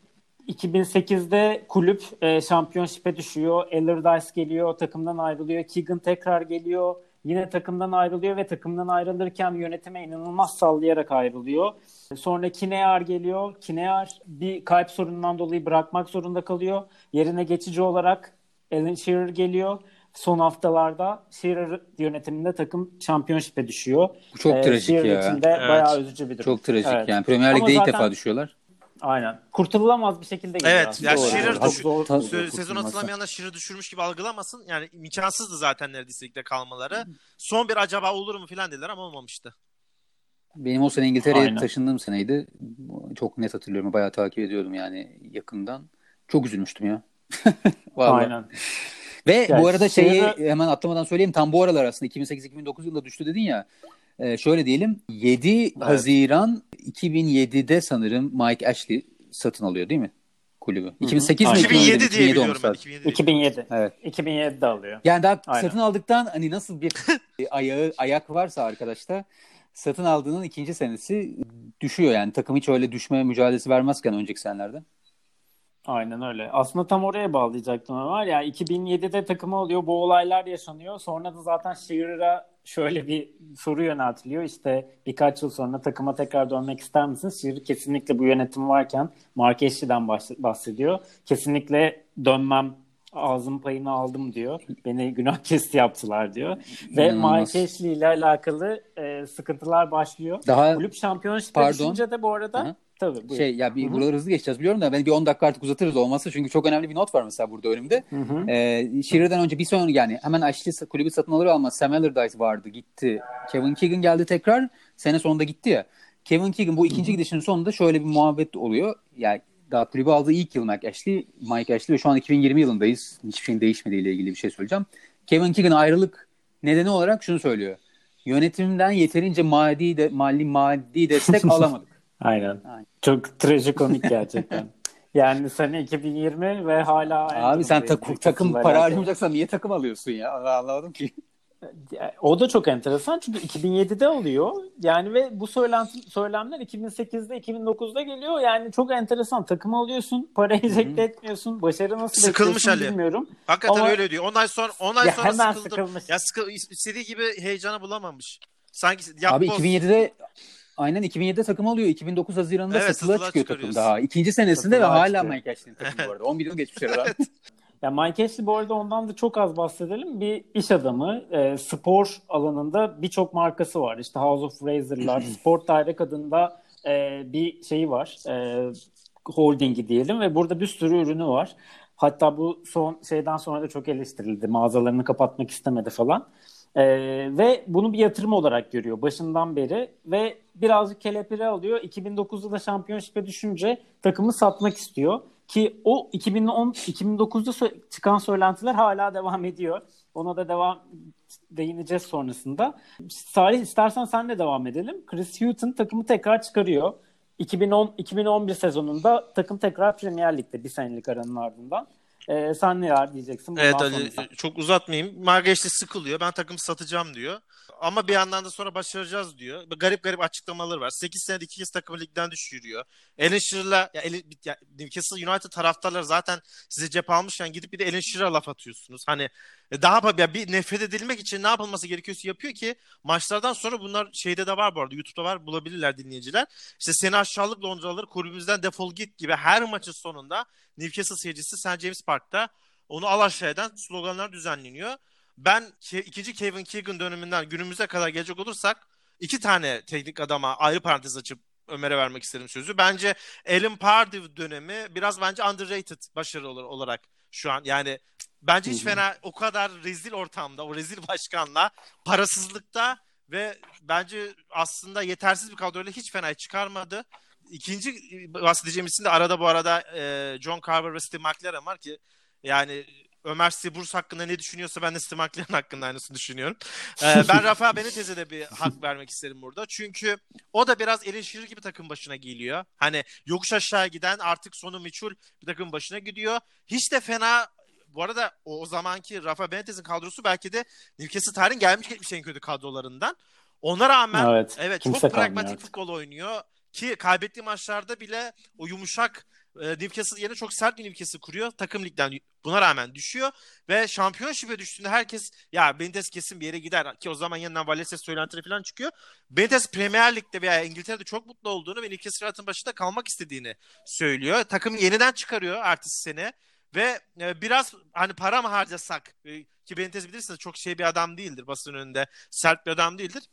2008'de kulüp e, şampiyonşipe düşüyor. Allardyce geliyor, takımdan ayrılıyor. Keegan tekrar geliyor. Yine takımdan ayrılıyor ve takımdan ayrılırken yönetime inanılmaz sallayarak ayrılıyor. Sonra Kinear geliyor. Kinear bir kalp sorunundan dolayı bırakmak zorunda kalıyor. Yerine geçici olarak Alan Shearer geliyor. Son haftalarda Shearer yönetiminde takım şampiyonşipe düşüyor. Bu çok ee, trajik Shearer ya. için de evet. bayağı üzücü bir durum. Çok trajik evet. yani. Premier Lig'de ilk defa düşüyorlar. Aynen. Kurtulamaz bir şekilde geliyor Evet. Ya Shearer düş- zor, sezon atılamayanlar Shearer düşürmüş gibi algılamasın. Yani imkansızdı zaten neredeyse ligde kalmaları. Son bir acaba olur mu filan dediler ama olmamıştı. Benim o sene İngiltere'ye taşındığım seneydi. Çok net hatırlıyorum. Bayağı takip ediyordum yani yakından. Çok üzülmüştüm ya. *laughs* Vallahi. Aynen. Ve yani bu arada şeyi şeyde... hemen atlamadan söyleyeyim. Tam bu aralar aslında 2008-2009 yılında düştü dedin ya. E, şöyle diyelim 7 evet. Haziran 2007'de sanırım Mike Ashley satın alıyor değil mi? kulübü. 2008 mi? 2007 diye 2007 biliyorum ben. 2007. 2007. Evet. 2007'de alıyor. Yani daha Aynen. satın aldıktan hani nasıl bir *laughs* ayağı ayak varsa arkadaşta satın aldığının ikinci senesi düşüyor yani. Takım hiç öyle düşme mücadelesi vermezken önceki senelerde. Aynen öyle. Aslında tam oraya bağlayacaktım ama var ya 2007'de takımı oluyor bu olaylar yaşanıyor. Sonra da zaten Shearer'a şöyle bir soru yöneltiliyor. İşte birkaç yıl sonra takıma tekrar dönmek ister misiniz? Shearer kesinlikle bu yönetim varken Mark Ashley'den bahsediyor. Kesinlikle dönmem ağzım payını aldım diyor. Beni günah *laughs* kesti yaptılar diyor. Ve Mark Ashley ile alakalı e, sıkıntılar başlıyor. Daha, Kulüp şampiyonşipe düşünce de bu arada Hı-hı Tabii buyur. Şey ya bir Hı-hı. buraları hızlı geçeceğiz biliyorum da ben bir 10 dakika artık uzatırız olmazsa çünkü çok önemli bir not var mesela burada önümde. Ee, Shearer'dan önce bir sonra yani hemen Ashley kulübü satın alır almaz Sam Allardyce vardı gitti. Kevin Keegan geldi tekrar sene sonunda gitti ya. Kevin Keegan bu ikinci Hı-hı. gidişinin sonunda şöyle bir muhabbet oluyor. Yani daha kulübü aldığı ilk yıl Mike Ashley, Mike Ashley ve şu an 2020 yılındayız. Hiçbir şeyin değişmediğiyle ilgili bir şey söyleyeceğim. Kevin Keegan ayrılık nedeni olarak şunu söylüyor. Yönetimden yeterince maddi de, mali maddi destek *laughs* alamadık. Aynen. Aynen. Çok trajikomik *laughs* gerçekten. yani sene 2020 ve hala Abi sen tak- takım para harcamayacaksan niye takım alıyorsun ya? Anlamadım ki. O da çok enteresan çünkü 2007'de oluyor. Yani ve bu söylenti, söylemler 2008'de 2009'da geliyor. Yani çok enteresan. Takım alıyorsun, para enjekte etmiyorsun. Başarı nasıl Sıkılmış Ali. bilmiyorum. Hakikaten Ama... öyle diyor. 10 ay sonra 10 ay ya sonra hemen sıkıldım. Sıkılmış. Ya sıkı, istediği gibi heyecanı bulamamış. Sanki Abi 2007'de Aynen 2007'de takım alıyor. 2009 Haziran'da evet, satılığa çıkıyor takım daha. İkinci senesinde satılığa ve hala çıkıyor. Mike Ashley'in takımı bu arada. 11 yıl geçmiş *laughs* aradan. Ya Mike Ashley bu arada ondan da çok az bahsedelim. Bir iş adamı. E, spor alanında birçok markası var. İşte House of Razor'lar, *clears throat* Sport Direct adında e, bir şeyi var. E, holdingi diyelim ve burada bir sürü ürünü var. Hatta bu son şeyden sonra da çok eleştirildi. Mağazalarını kapatmak istemedi falan. Ee, ve bunu bir yatırım olarak görüyor başından beri ve birazcık kelepire alıyor. 2009'da da şampiyonşipe düşünce takımı satmak istiyor. Ki o 2010 2009'da çıkan söylentiler hala devam ediyor. Ona da devam değineceğiz sonrasında. Salih istersen sen de devam edelim. Chris Hutton takımı tekrar çıkarıyor. 2010 2011 sezonunda takım tekrar Premier Lig'de bir senelik aranın ardından. Ee, sen neler diyeceksin? Evet Ali, çok uzatmayayım. Margeçli sıkılıyor. Ben takım satacağım diyor. Ama bir yandan da sonra başaracağız diyor. Garip garip açıklamaları var. 8 senede iki kez takımı ligden düşürüyor. Alan Shearer'la ya, ya, Newcastle United taraftarları zaten size cep almışken gidip bir de Alan Shearer'a laf atıyorsunuz. Hani e, daha ya bir nefret edilmek için ne yapılması gerekiyorsa yapıyor ki maçlardan sonra bunlar şeyde de var bu arada YouTube'da var bulabilirler dinleyiciler. İşte seni aşağılık Londralıları kulübümüzden defol git gibi her maçın sonunda Newcastle seyircisi St. James Park'ta onu al aşağı sloganlar düzenleniyor. Ben ikinci Kevin Keegan döneminden günümüze kadar gelecek olursak iki tane teknik adama ayrı parantez açıp Ömer'e vermek isterim sözü. Bence Alan Pardew dönemi biraz bence underrated başarı olarak şu an. Yani bence hiç fena o kadar rezil ortamda, o rezil *laughs* başkanla, parasızlıkta ve bence aslında yetersiz bir kadroyla hiç fena çıkarmadı. İkinci bahsedeceğim isim de arada bu arada John Carver ve Steve McLaren var ki yani Ömer Siburs hakkında ne düşünüyorsa ben de Steve McLaren hakkında aynısını düşünüyorum. *laughs* Ee, ben Rafa Benitez'e de bir hak vermek isterim burada. Çünkü o da biraz Elin Şirir gibi takım başına geliyor. Hani yokuş aşağı giden artık sonu meçhul bir takım başına gidiyor. Hiç de fena bu arada o, o zamanki Rafa Benitez'in kadrosu belki de Newcastle tarihin gelmiş geçmiş en kötü kadrolarından. Ona rağmen evet, evet çok pragmatik futbol oynuyor ki kaybettiği maçlarda bile o yumuşak e, Newcastle yerine çok sert bir Newcastle kuruyor. Takım ligden buna rağmen düşüyor ve şampiyonşipe düştüğünde herkes ya Benitez kesin bir yere gider ki o zaman yanından Valencia söylentileri falan çıkıyor. Benitez Premier Lig'de veya İngiltere'de çok mutlu olduğunu ve Newcastle hayatın başında kalmak istediğini söylüyor. Takım yeniden çıkarıyor ertesi sene ve e, biraz hani para mı harcasak e, ki Benitez bilirsiniz çok şey bir adam değildir basın önünde sert bir adam değildir.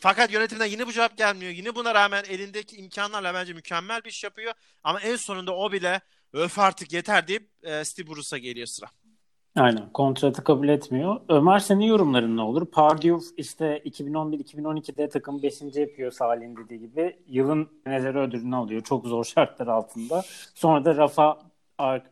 Fakat yönetimden yine bu cevap gelmiyor. Yine buna rağmen elindeki imkanlarla bence mükemmel bir iş yapıyor. Ama en sonunda o bile öf artık yeter deyip e, Steve Bruce'a geliyor sıra. Aynen kontratı kabul etmiyor. Ömer senin yorumların ne olur? Pardew işte 2011-2012'de takım 5. yapıyor Salih'in dediği gibi. Yılın menajeri ödülünü alıyor çok zor şartlar altında. Sonra da Rafa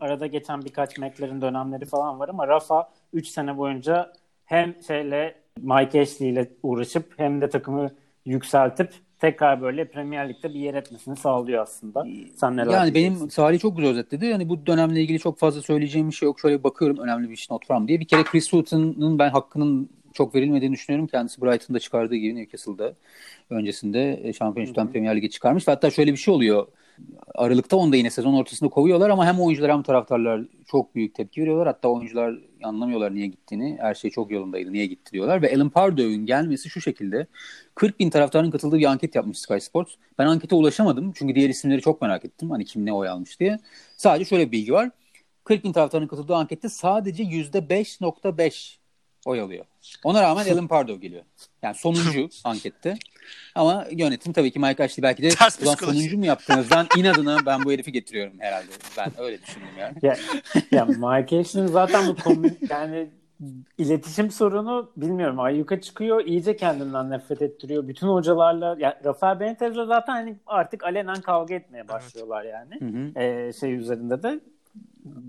arada geçen birkaç McLaren dönemleri falan var ama Rafa 3 sene boyunca hem şeyle Mike Ashley ile uğraşıp hem de takımı yükseltip tekrar böyle Premier Lig'de bir yer etmesini sağlıyor aslında. Sen neler Yani benim Salih çok güzel özetledi. Yani bu dönemle ilgili çok fazla söyleyeceğim bir şey yok. Şöyle bakıyorum önemli bir iş not from diye. Bir kere Chris Hutton'un ben hakkının çok verilmediğini düşünüyorum. Kendisi Brighton'da çıkardığı gibi Newcastle'da öncesinde e, şampiyonluktan Premier Lig'e çıkarmış. Hatta şöyle bir şey oluyor. Aralıkta onu da yine sezon ortasında kovuyorlar ama hem oyuncular hem taraftarlar çok büyük tepki veriyorlar. Hatta oyuncular anlamıyorlar niye gittiğini. Her şey çok yolundaydı niye gitti diyorlar. Ve Alan Pardew'ün gelmesi şu şekilde. 40 bin taraftarın katıldığı bir anket yapmış Sky Sports. Ben ankete ulaşamadım çünkü diğer isimleri çok merak ettim. Hani kim ne oy almış diye. Sadece şöyle bir bilgi var. 40 bin taraftarın katıldığı ankette sadece %5.5 oy alıyor. Ona rağmen Alan Pardew geliyor. Yani sonuncu *laughs* ankette. Ama yönetim tabii ki Mike Ashley belki de *laughs* ulan sonuncu mu yaptığınızdan inadına ben bu herifi getiriyorum herhalde. Ben öyle düşündüm yani. Ya, ya Mike Ashley'nin zaten bu komün, yani iletişim sorunu bilmiyorum ayyuka çıkıyor iyice kendinden nefret ettiriyor. Bütün hocalarla ya Rafael Benitez'le zaten hani artık alenen kavga etmeye başlıyorlar yani. Hı hı. Ee, şey üzerinde de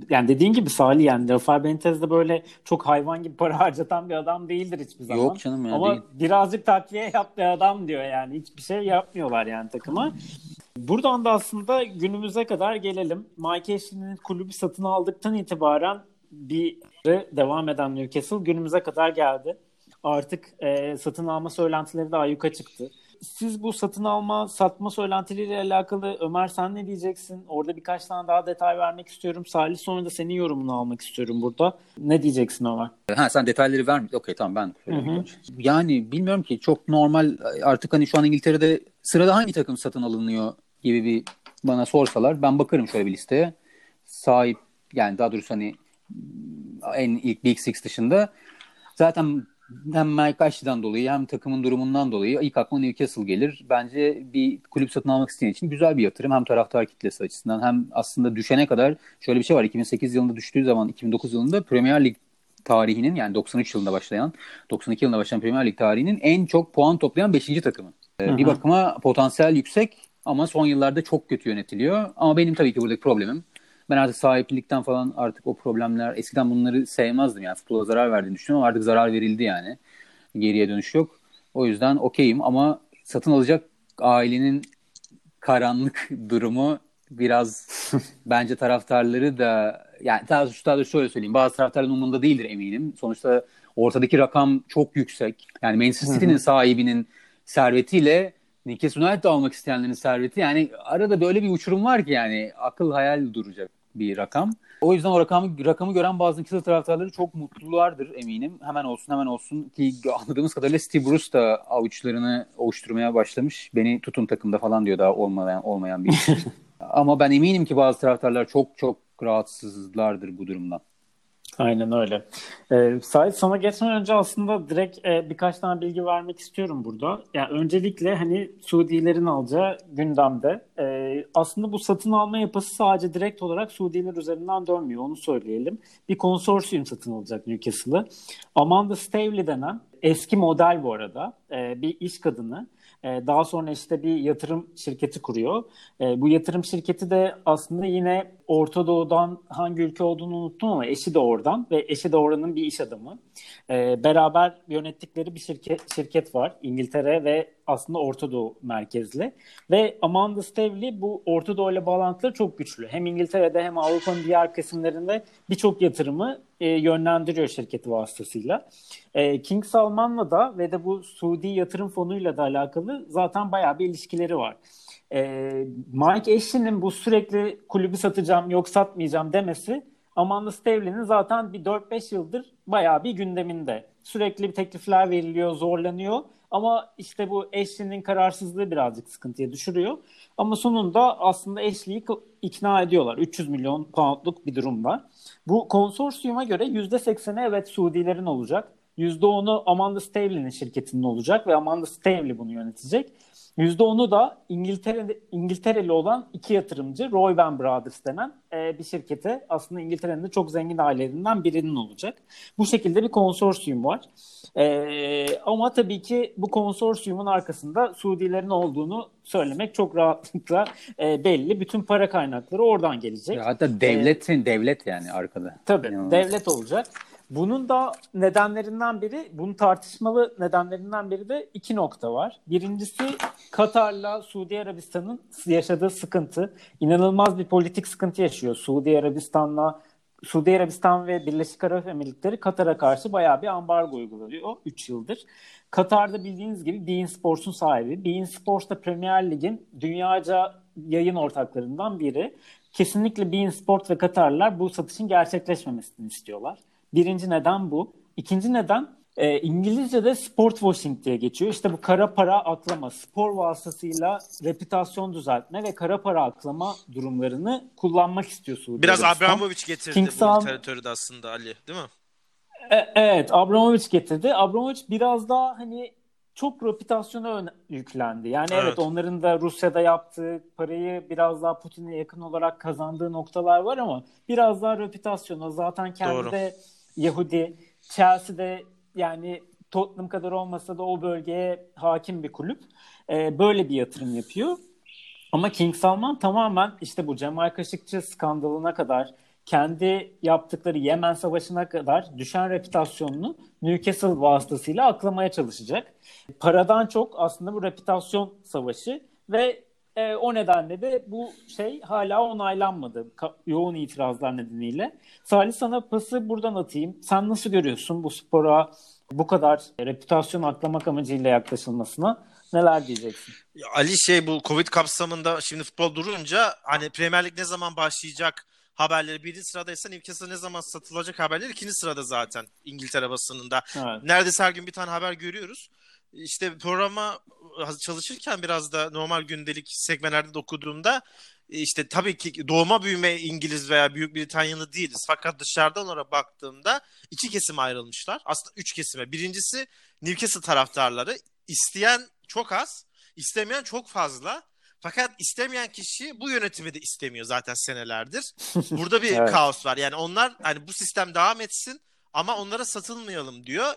yani dediğin gibi Salih yani Rafael Benitez de böyle çok hayvan gibi para harcatan bir adam değildir hiçbir zaman. Yok canım ya Ama değil. birazcık takviye yaptığı adam diyor yani. Hiçbir şey yapmıyorlar yani takıma. Buradan da aslında günümüze kadar gelelim. Mike Ashley'nin kulübü satın aldıktan itibaren bir devam eden Newcastle günümüze kadar geldi. Artık e, satın alma söylentileri de ayyuka çıktı siz bu satın alma, satma söylentileriyle alakalı Ömer sen ne diyeceksin? Orada birkaç tane daha detay vermek istiyorum. Salih sonra da senin yorumunu almak istiyorum burada. Ne diyeceksin Ömer? Ha sen detayları ver. Okey tamam ben. Yani bilmiyorum ki çok normal artık hani şu an İngiltere'de sırada hangi takım satın alınıyor gibi bir bana sorsalar ben bakarım şöyle bir listeye. Sahip yani daha doğrusu hani en ilk Big Six dışında zaten hem Mike Ashley'den dolayı hem takımın durumundan dolayı ilk aklıma Newcastle gelir. Bence bir kulüp satın almak isteyen için güzel bir yatırım. Hem taraftar kitlesi açısından hem aslında düşene kadar şöyle bir şey var. 2008 yılında düştüğü zaman 2009 yılında Premier Lig tarihinin yani 93 yılında başlayan 92 yılında başlayan Premier Lig tarihinin en çok puan toplayan 5. takımı. Ee, bir bakıma potansiyel yüksek ama son yıllarda çok kötü yönetiliyor. Ama benim tabii ki buradaki problemim ben artık sahiplikten falan artık o problemler eskiden bunları sevmezdim yani futbola zarar verdiğini düşünüyorum ama artık zarar verildi yani. Geriye dönüş yok. O yüzden okeyim ama satın alacak ailenin karanlık *laughs* durumu biraz *laughs* bence taraftarları da yani daha şöyle söyleyeyim bazı taraftarların umurunda değildir eminim. Sonuçta ortadaki rakam çok yüksek. Yani Manchester City'nin sahibinin servetiyle Newcastle United almak isteyenlerin serveti yani arada böyle bir uçurum var ki yani akıl hayal duracak bir rakam. O yüzden o rakamı, rakamı gören bazı Newcastle taraftarları çok mutlulardır eminim. Hemen olsun hemen olsun ki anladığımız kadarıyla Steve Bruce da avuçlarını oluşturmaya başlamış. Beni tutun takımda falan diyor daha olmayan, olmayan bir *laughs* Ama ben eminim ki bazı taraftarlar çok çok rahatsızlardır bu durumdan. Aynen öyle. Ee, Sait sana geçmeden önce aslında direkt e, birkaç tane bilgi vermek istiyorum burada. Yani öncelikle hani Suudilerin alacağı gündemde. E, aslında bu satın alma yapısı sadece direkt olarak Suudiler üzerinden dönmüyor onu söyleyelim. Bir konsorsiyum satın alacak Newcastle'ı. Amanda Stavely denen eski model bu arada e, bir iş kadını e, daha sonra işte bir yatırım şirketi kuruyor. E, bu yatırım şirketi de aslında yine Orta Doğu'dan hangi ülke olduğunu unuttum ama eşi de oradan ve eşi de oranın bir iş adamı. E, beraber yönettikleri bir şirket şirket var İngiltere ve aslında Orta Doğu merkezli. Ve Amanda Stavely bu Orta Doğu ile bağlantıları çok güçlü. Hem İngiltere'de hem Avrupa'nın diğer kesimlerinde birçok yatırımı e, yönlendiriyor şirketi vasıtasıyla. E, King Salman'la da ve de bu Suudi yatırım fonuyla da alakalı zaten bayağı bir ilişkileri var. E, Mike Ashley'nin bu sürekli kulübü satacağım yok satmayacağım demesi Amanda Stavely'nin zaten bir 4-5 yıldır bayağı bir gündeminde. Sürekli bir teklifler veriliyor, zorlanıyor. Ama işte bu Ashley'nin kararsızlığı birazcık sıkıntıya düşürüyor. Ama sonunda aslında Ashley'i ikna ediyorlar. 300 milyon poundluk bir durum var. Bu konsorsiyuma göre %80'i evet Suudilerin olacak. %10'u Amanda Stavely'nin şirketinin olacak ve Amanda Stavely bunu yönetecek. %10'u da İngiltere, İngiltereli olan iki yatırımcı Roy Van Brothers denen e, bir şirkete aslında İngiltere'nin de çok zengin ailelerinden birinin olacak. Bu şekilde bir konsorsiyum var. E, ama tabii ki bu konsorsiyumun arkasında Suudilerin olduğunu söylemek çok rahatlıkla e, belli. Bütün para kaynakları oradan gelecek. Ya hatta devletin ee, devlet yani arkada. Tabii İnanılmaz. devlet olacak. Bunun da nedenlerinden biri, bunun tartışmalı nedenlerinden biri de iki nokta var. Birincisi Katar'la Suudi Arabistan'ın yaşadığı sıkıntı. İnanılmaz bir politik sıkıntı yaşıyor. Suudi Arabistan'la Suudi Arabistan ve Birleşik Arap Emirlikleri Katar'a karşı bayağı bir ambargo uyguluyor 3 yıldır. Katar'da bildiğiniz gibi Bein Sports'un sahibi. Bein Sports da Premier Lig'in dünyaca yayın ortaklarından biri. Kesinlikle Bein Sport ve Katarlılar bu satışın gerçekleşmemesini istiyorlar. Birinci neden bu. İkinci neden e, İngilizce'de sport washing diye geçiyor. İşte bu kara para aklama, spor vasıtasıyla reputasyon düzeltme ve kara para aklama durumlarını kullanmak istiyor Suudi Biraz Abramovich getirdi King bu literatürü de aslında Ali değil mi? E, evet Abramovich getirdi. Abramovich biraz daha hani çok reputasyona yüklendi. Yani evet. evet onların da Rusya'da yaptığı parayı biraz daha Putin'e yakın olarak kazandığı noktalar var ama biraz daha reputasyona zaten kendi Doğru. de Yahudi. Chelsea'de yani Tottenham kadar olmasa da o bölgeye hakim bir kulüp. Ee, böyle bir yatırım yapıyor. Ama King Salman tamamen işte bu Cemal Kaşıkçı skandalına kadar kendi yaptıkları Yemen Savaşı'na kadar düşen reputasyonunu Newcastle vasıtasıyla aklamaya çalışacak. Paradan çok aslında bu reputasyon savaşı ve e, o nedenle de bu şey hala onaylanmadı yoğun itirazlar nedeniyle. Salih sana pası buradan atayım. Sen nasıl görüyorsun bu spora bu kadar reputasyon aklamak amacıyla yaklaşılmasına? Neler diyeceksin? Ali şey bu Covid kapsamında şimdi futbol durunca hani Premier Lig ne zaman başlayacak haberleri birinci sıradaysa Newcastle ne zaman satılacak haberleri ikinci sırada zaten İngiltere basınında. Evet. Neredeyse her gün bir tane haber görüyoruz işte programa çalışırken biraz da normal gündelik segmentlerde de okuduğumda e, işte tabii ki doğma büyüme İngiliz veya Büyük Britanyalı değiliz. Fakat dışarıdan ona baktığımda iki kesim ayrılmışlar. Aslında üç kesime. Birincisi Newcastle taraftarları. isteyen çok az, istemeyen çok fazla. Fakat istemeyen kişi bu yönetimi de istemiyor zaten senelerdir. *laughs* Burada bir evet. kaos var. Yani onlar hani bu sistem devam etsin ama onlara satılmayalım diyor.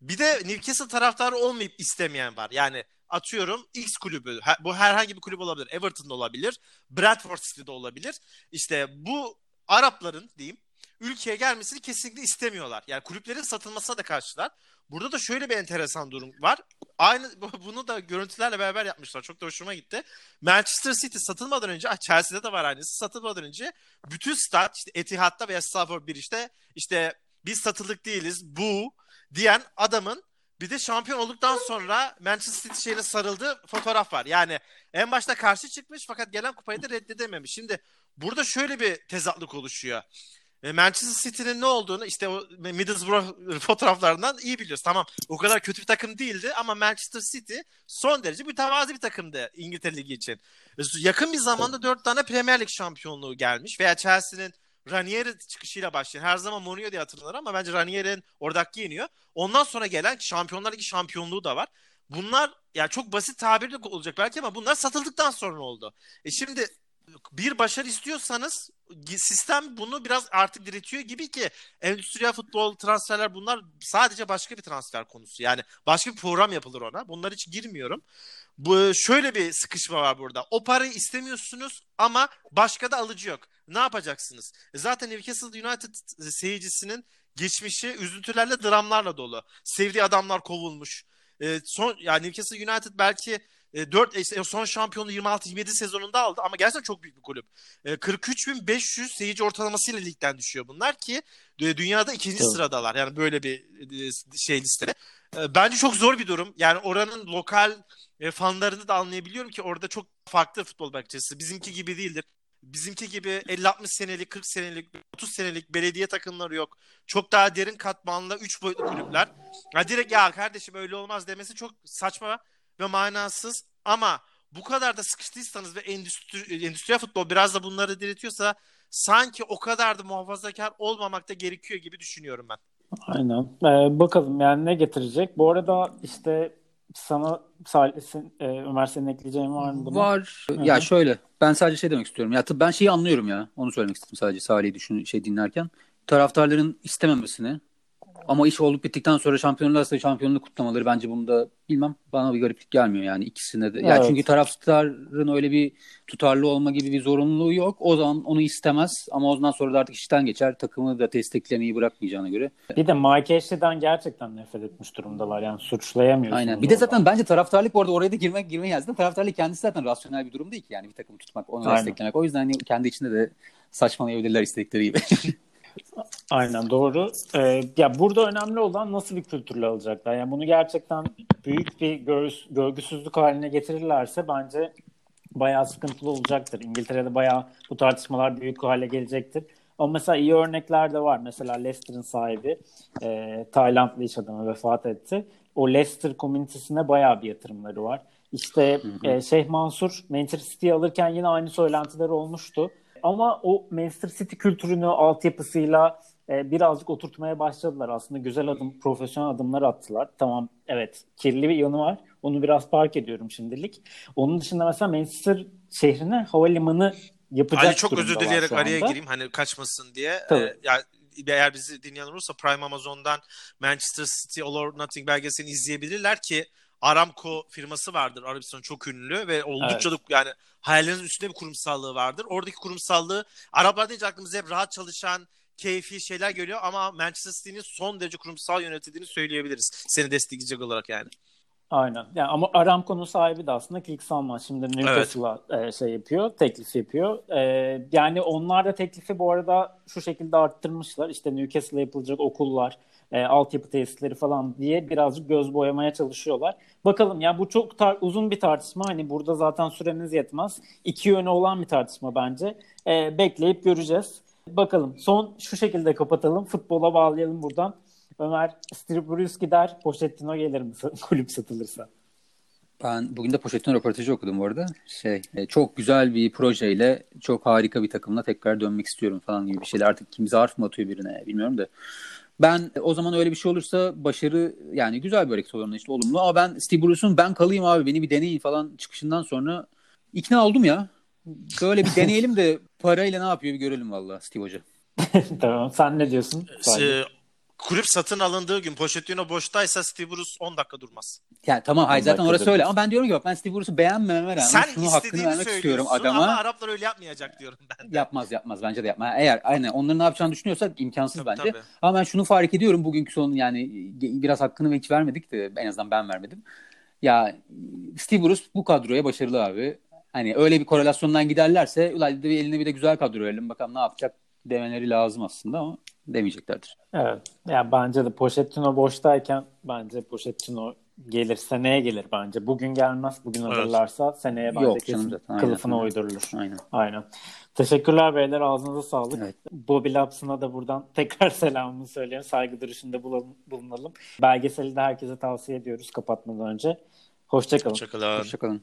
Bir de Newcastle taraftarı olmayıp istemeyen var. Yani atıyorum X kulübü. Bu herhangi bir kulüp olabilir. Everton'da olabilir. Bradford City'de olabilir. İşte bu Arapların diyeyim ülkeye gelmesini kesinlikle istemiyorlar. Yani kulüplerin satılmasına da karşılar. Burada da şöyle bir enteresan durum var. Aynı *laughs* bunu da görüntülerle beraber yapmışlar. Çok da hoşuma gitti. Manchester City satılmadan önce, ah Chelsea'de de var aynısı. Satılmadan önce bütün stat işte Etihad'da veya Stafford bir işte işte biz satılık değiliz bu diyen adamın bir de şampiyon olduktan sonra Manchester City şeyine sarıldığı fotoğraf var. Yani en başta karşı çıkmış fakat gelen kupayı da reddedememiş. Şimdi burada şöyle bir tezatlık oluşuyor. E, Manchester City'nin ne olduğunu işte o Middlesbrough fotoğraflarından iyi biliyoruz. Tamam o kadar kötü bir takım değildi ama Manchester City son derece mütevazi bir takımdı İngiltere Ligi için. E, yakın bir zamanda dört tane Premier Lig şampiyonluğu gelmiş veya Chelsea'nin Ranieri çıkışıyla başlayan her zaman Mourinho diye hatırlanır ama bence Ranieri'nin oradaki yeniyor. Ondan sonra gelen Şampiyonlar Ligi şampiyonluğu da var. Bunlar yani çok basit tabirli olacak belki ama bunlar satıldıktan sonra oldu. E şimdi bir başarı istiyorsanız sistem bunu biraz artık diretiyor gibi ki endüstriyel futbol transferler bunlar sadece başka bir transfer konusu. Yani başka bir program yapılır ona. Bunlar hiç girmiyorum. Bu şöyle bir sıkışma var burada. O parayı istemiyorsunuz ama başka da alıcı yok. Ne yapacaksınız? E zaten Newcastle United seyircisinin geçmişi üzüntülerle, dramlarla dolu. Sevdiği adamlar kovulmuş. E, son yani Newcastle United belki e, 4 e, son şampiyonu 26-27 sezonunda aldı ama gerçekten çok büyük bir kulüp. E, 43.500 seyirci ortalamasıyla ligden düşüyor bunlar ki e, dünyada ikinci evet. sıradalar. Yani böyle bir e, şey listede. E, bence çok zor bir durum. Yani oranın lokal e, fanlarını da anlayabiliyorum ki orada çok farklı futbol bakçası. Bizimki gibi değildir. Bizimki gibi 50-60 senelik, 40 senelik, 30 senelik belediye takımları yok. Çok daha derin katmanlı 3 boyutlu kulüpler. Ya direkt ya kardeşim öyle olmaz demesi çok saçma ve manasız ama bu kadar da sıkıştıysanız ve endüstri, endüstriyel futbol biraz da bunları diretiyorsa sanki o kadar da muhafazakar olmamakta gerekiyor gibi düşünüyorum ben. Aynen. Ee, bakalım yani ne getirecek. Bu arada işte sana Salih'in, e, Ömer senin ekleyeceğin var mı buna? Var. Hı-hı. Ya şöyle ben sadece şey demek istiyorum. Ya tabii ben şeyi anlıyorum ya. Onu söylemek istedim sadece Salih'i düşün şey dinlerken. Taraftarların istememesini ama iş olup bittikten sonra şampiyonlarsa şampiyonluk kutlamaları bence bunda bilmem bana bir gariplik gelmiyor yani ikisine de. Evet. Yani çünkü taraftarın öyle bir tutarlı olma gibi bir zorunluluğu yok. O zaman onu istemez ama ondan sonra da artık işten geçer. Takımı da desteklemeyi bırakmayacağına göre. Bir de Mike Ashley'den gerçekten nefret etmiş durumdalar. Yani suçlayamıyorsunuz. Aynen. Bir de zaten bence taraftarlık bu arada oraya da girmek girmeye yazdı. Taraftarlık kendisi zaten rasyonel bir durum değil ki yani bir takımı tutmak, onu Aynen. desteklemek. O yüzden hani kendi içinde de saçmalayabilirler istedikleri gibi. *laughs* Aynen doğru. Ee, ya burada önemli olan nasıl bir kültürle alacaklar. Yani bunu gerçekten büyük bir gör, görgüsüzlük haline getirirlerse bence bayağı sıkıntılı olacaktır. İngiltere'de bayağı bu tartışmalar büyük hale gelecektir. Ama mesela iyi örnekler de var. Mesela Leicester'ın sahibi e, Taylandlı iş adamı vefat etti. O Leicester komünitesine bayağı bir yatırımları var. İşte hı hı. E, Şeyh Mansur Manchester City'yi alırken yine aynı söylentiler olmuştu. Ama o Manchester City kültürünü altyapısıyla e, birazcık oturtmaya başladılar. Aslında güzel adım, profesyonel adımlar attılar. Tamam evet kirli bir yanı var. Onu biraz park ediyorum şimdilik. Onun dışında mesela Manchester şehrine havalimanı yapacak Ali çok özür dileyerek araya gireyim hani kaçmasın diye. Tabii. Ee, yani eğer bizi dinleyen olursa Prime Amazon'dan Manchester City All or Nothing belgeselini izleyebilirler ki Aramco firması vardır Arabistan çok ünlü ve oldukça evet. da yani hayallerinin üstünde bir kurumsallığı vardır. Oradaki kurumsallığı Araplar deyince aklımıza hep rahat çalışan keyfi şeyler geliyor ama Manchester City'nin son derece kurumsal yönetildiğini söyleyebiliriz. Seni destekleyecek olarak yani. Aynen. Yani ama Aramco'nun sahibi de aslında Kilik Salman. Şimdi Newcastle'a evet. şey yapıyor, teklif yapıyor. Ee, yani onlar da teklifi bu arada şu şekilde arttırmışlar. İşte Newcastle'a yapılacak okullar, e, altyapı tesisleri falan diye birazcık göz boyamaya çalışıyorlar. Bakalım ya bu çok tar- uzun bir tartışma. Hani burada zaten süremiz yetmez. İki yönü olan bir tartışma bence. E, bekleyip göreceğiz. Bakalım son şu şekilde kapatalım. Futbola bağlayalım buradan. Ömer Striburius gider, Pochettino gelir mi *laughs* kulüp satılırsa? Ben bugün de Pochettino röportajı okudum bu arada. Şey, e, çok güzel bir projeyle çok harika bir takımla tekrar dönmek istiyorum falan gibi bir şeyler. Artık kim zarf mı atıyor birine bilmiyorum da. Ben o zaman öyle bir şey olursa başarı yani güzel bir hareket olur işte olumlu. Ama ben Steve Bruce'un ben kalayım abi beni bir deneyin falan çıkışından sonra ikna oldum ya. Böyle bir deneyelim de *laughs* parayla ne yapıyor bir görelim valla Steve Hoca. *laughs* tamam sen ne diyorsun? Ee, kulüp satın alındığı gün Pochettino boştaysa Steve Bruce 10 dakika durmaz. Yani tamam hayır zaten orası öyle ama ben diyorum ki bak ben Steve Bruce'u beğenmememe rağmen Sen şunu hakkını vermek istiyorum adama. Ama Araplar öyle yapmayacak diyorum ben de. Yapmaz yapmaz bence de yapmaz. Eğer aynen onların ne yapacağını düşünüyorsak imkansız Tabii, bence. tabii. Ama ben şunu fark ediyorum bugünkü son yani biraz hakkını hiç vermedik de en azından ben vermedim. Ya Steve Bruce bu kadroya başarılı abi. Hani öyle bir korelasyondan giderlerse ulan bir eline bir de güzel kadro verelim bakalım ne yapacak demeleri lazım aslında ama demeyeceklerdir. Evet. Yani bence de Pochettino boştayken bence Pochettino gelir. Seneye gelir bence. Bugün gelmez. Bugün Evet. hazırlarsa seneye bence Yok kesin canım zaten, aynen. kılıfına uydurulur. Aynen. Aynen. Teşekkürler beyler. Ağzınıza sağlık. Evet. Bobby Laps'ına da buradan *laughs* tekrar selamımı söyleyeyim. Saygı duruşunda bulun- bulunalım. Belgeseli de herkese tavsiye ediyoruz kapatmadan önce. Hoşçakalın. Hoşçakalın. Hoşçakalın.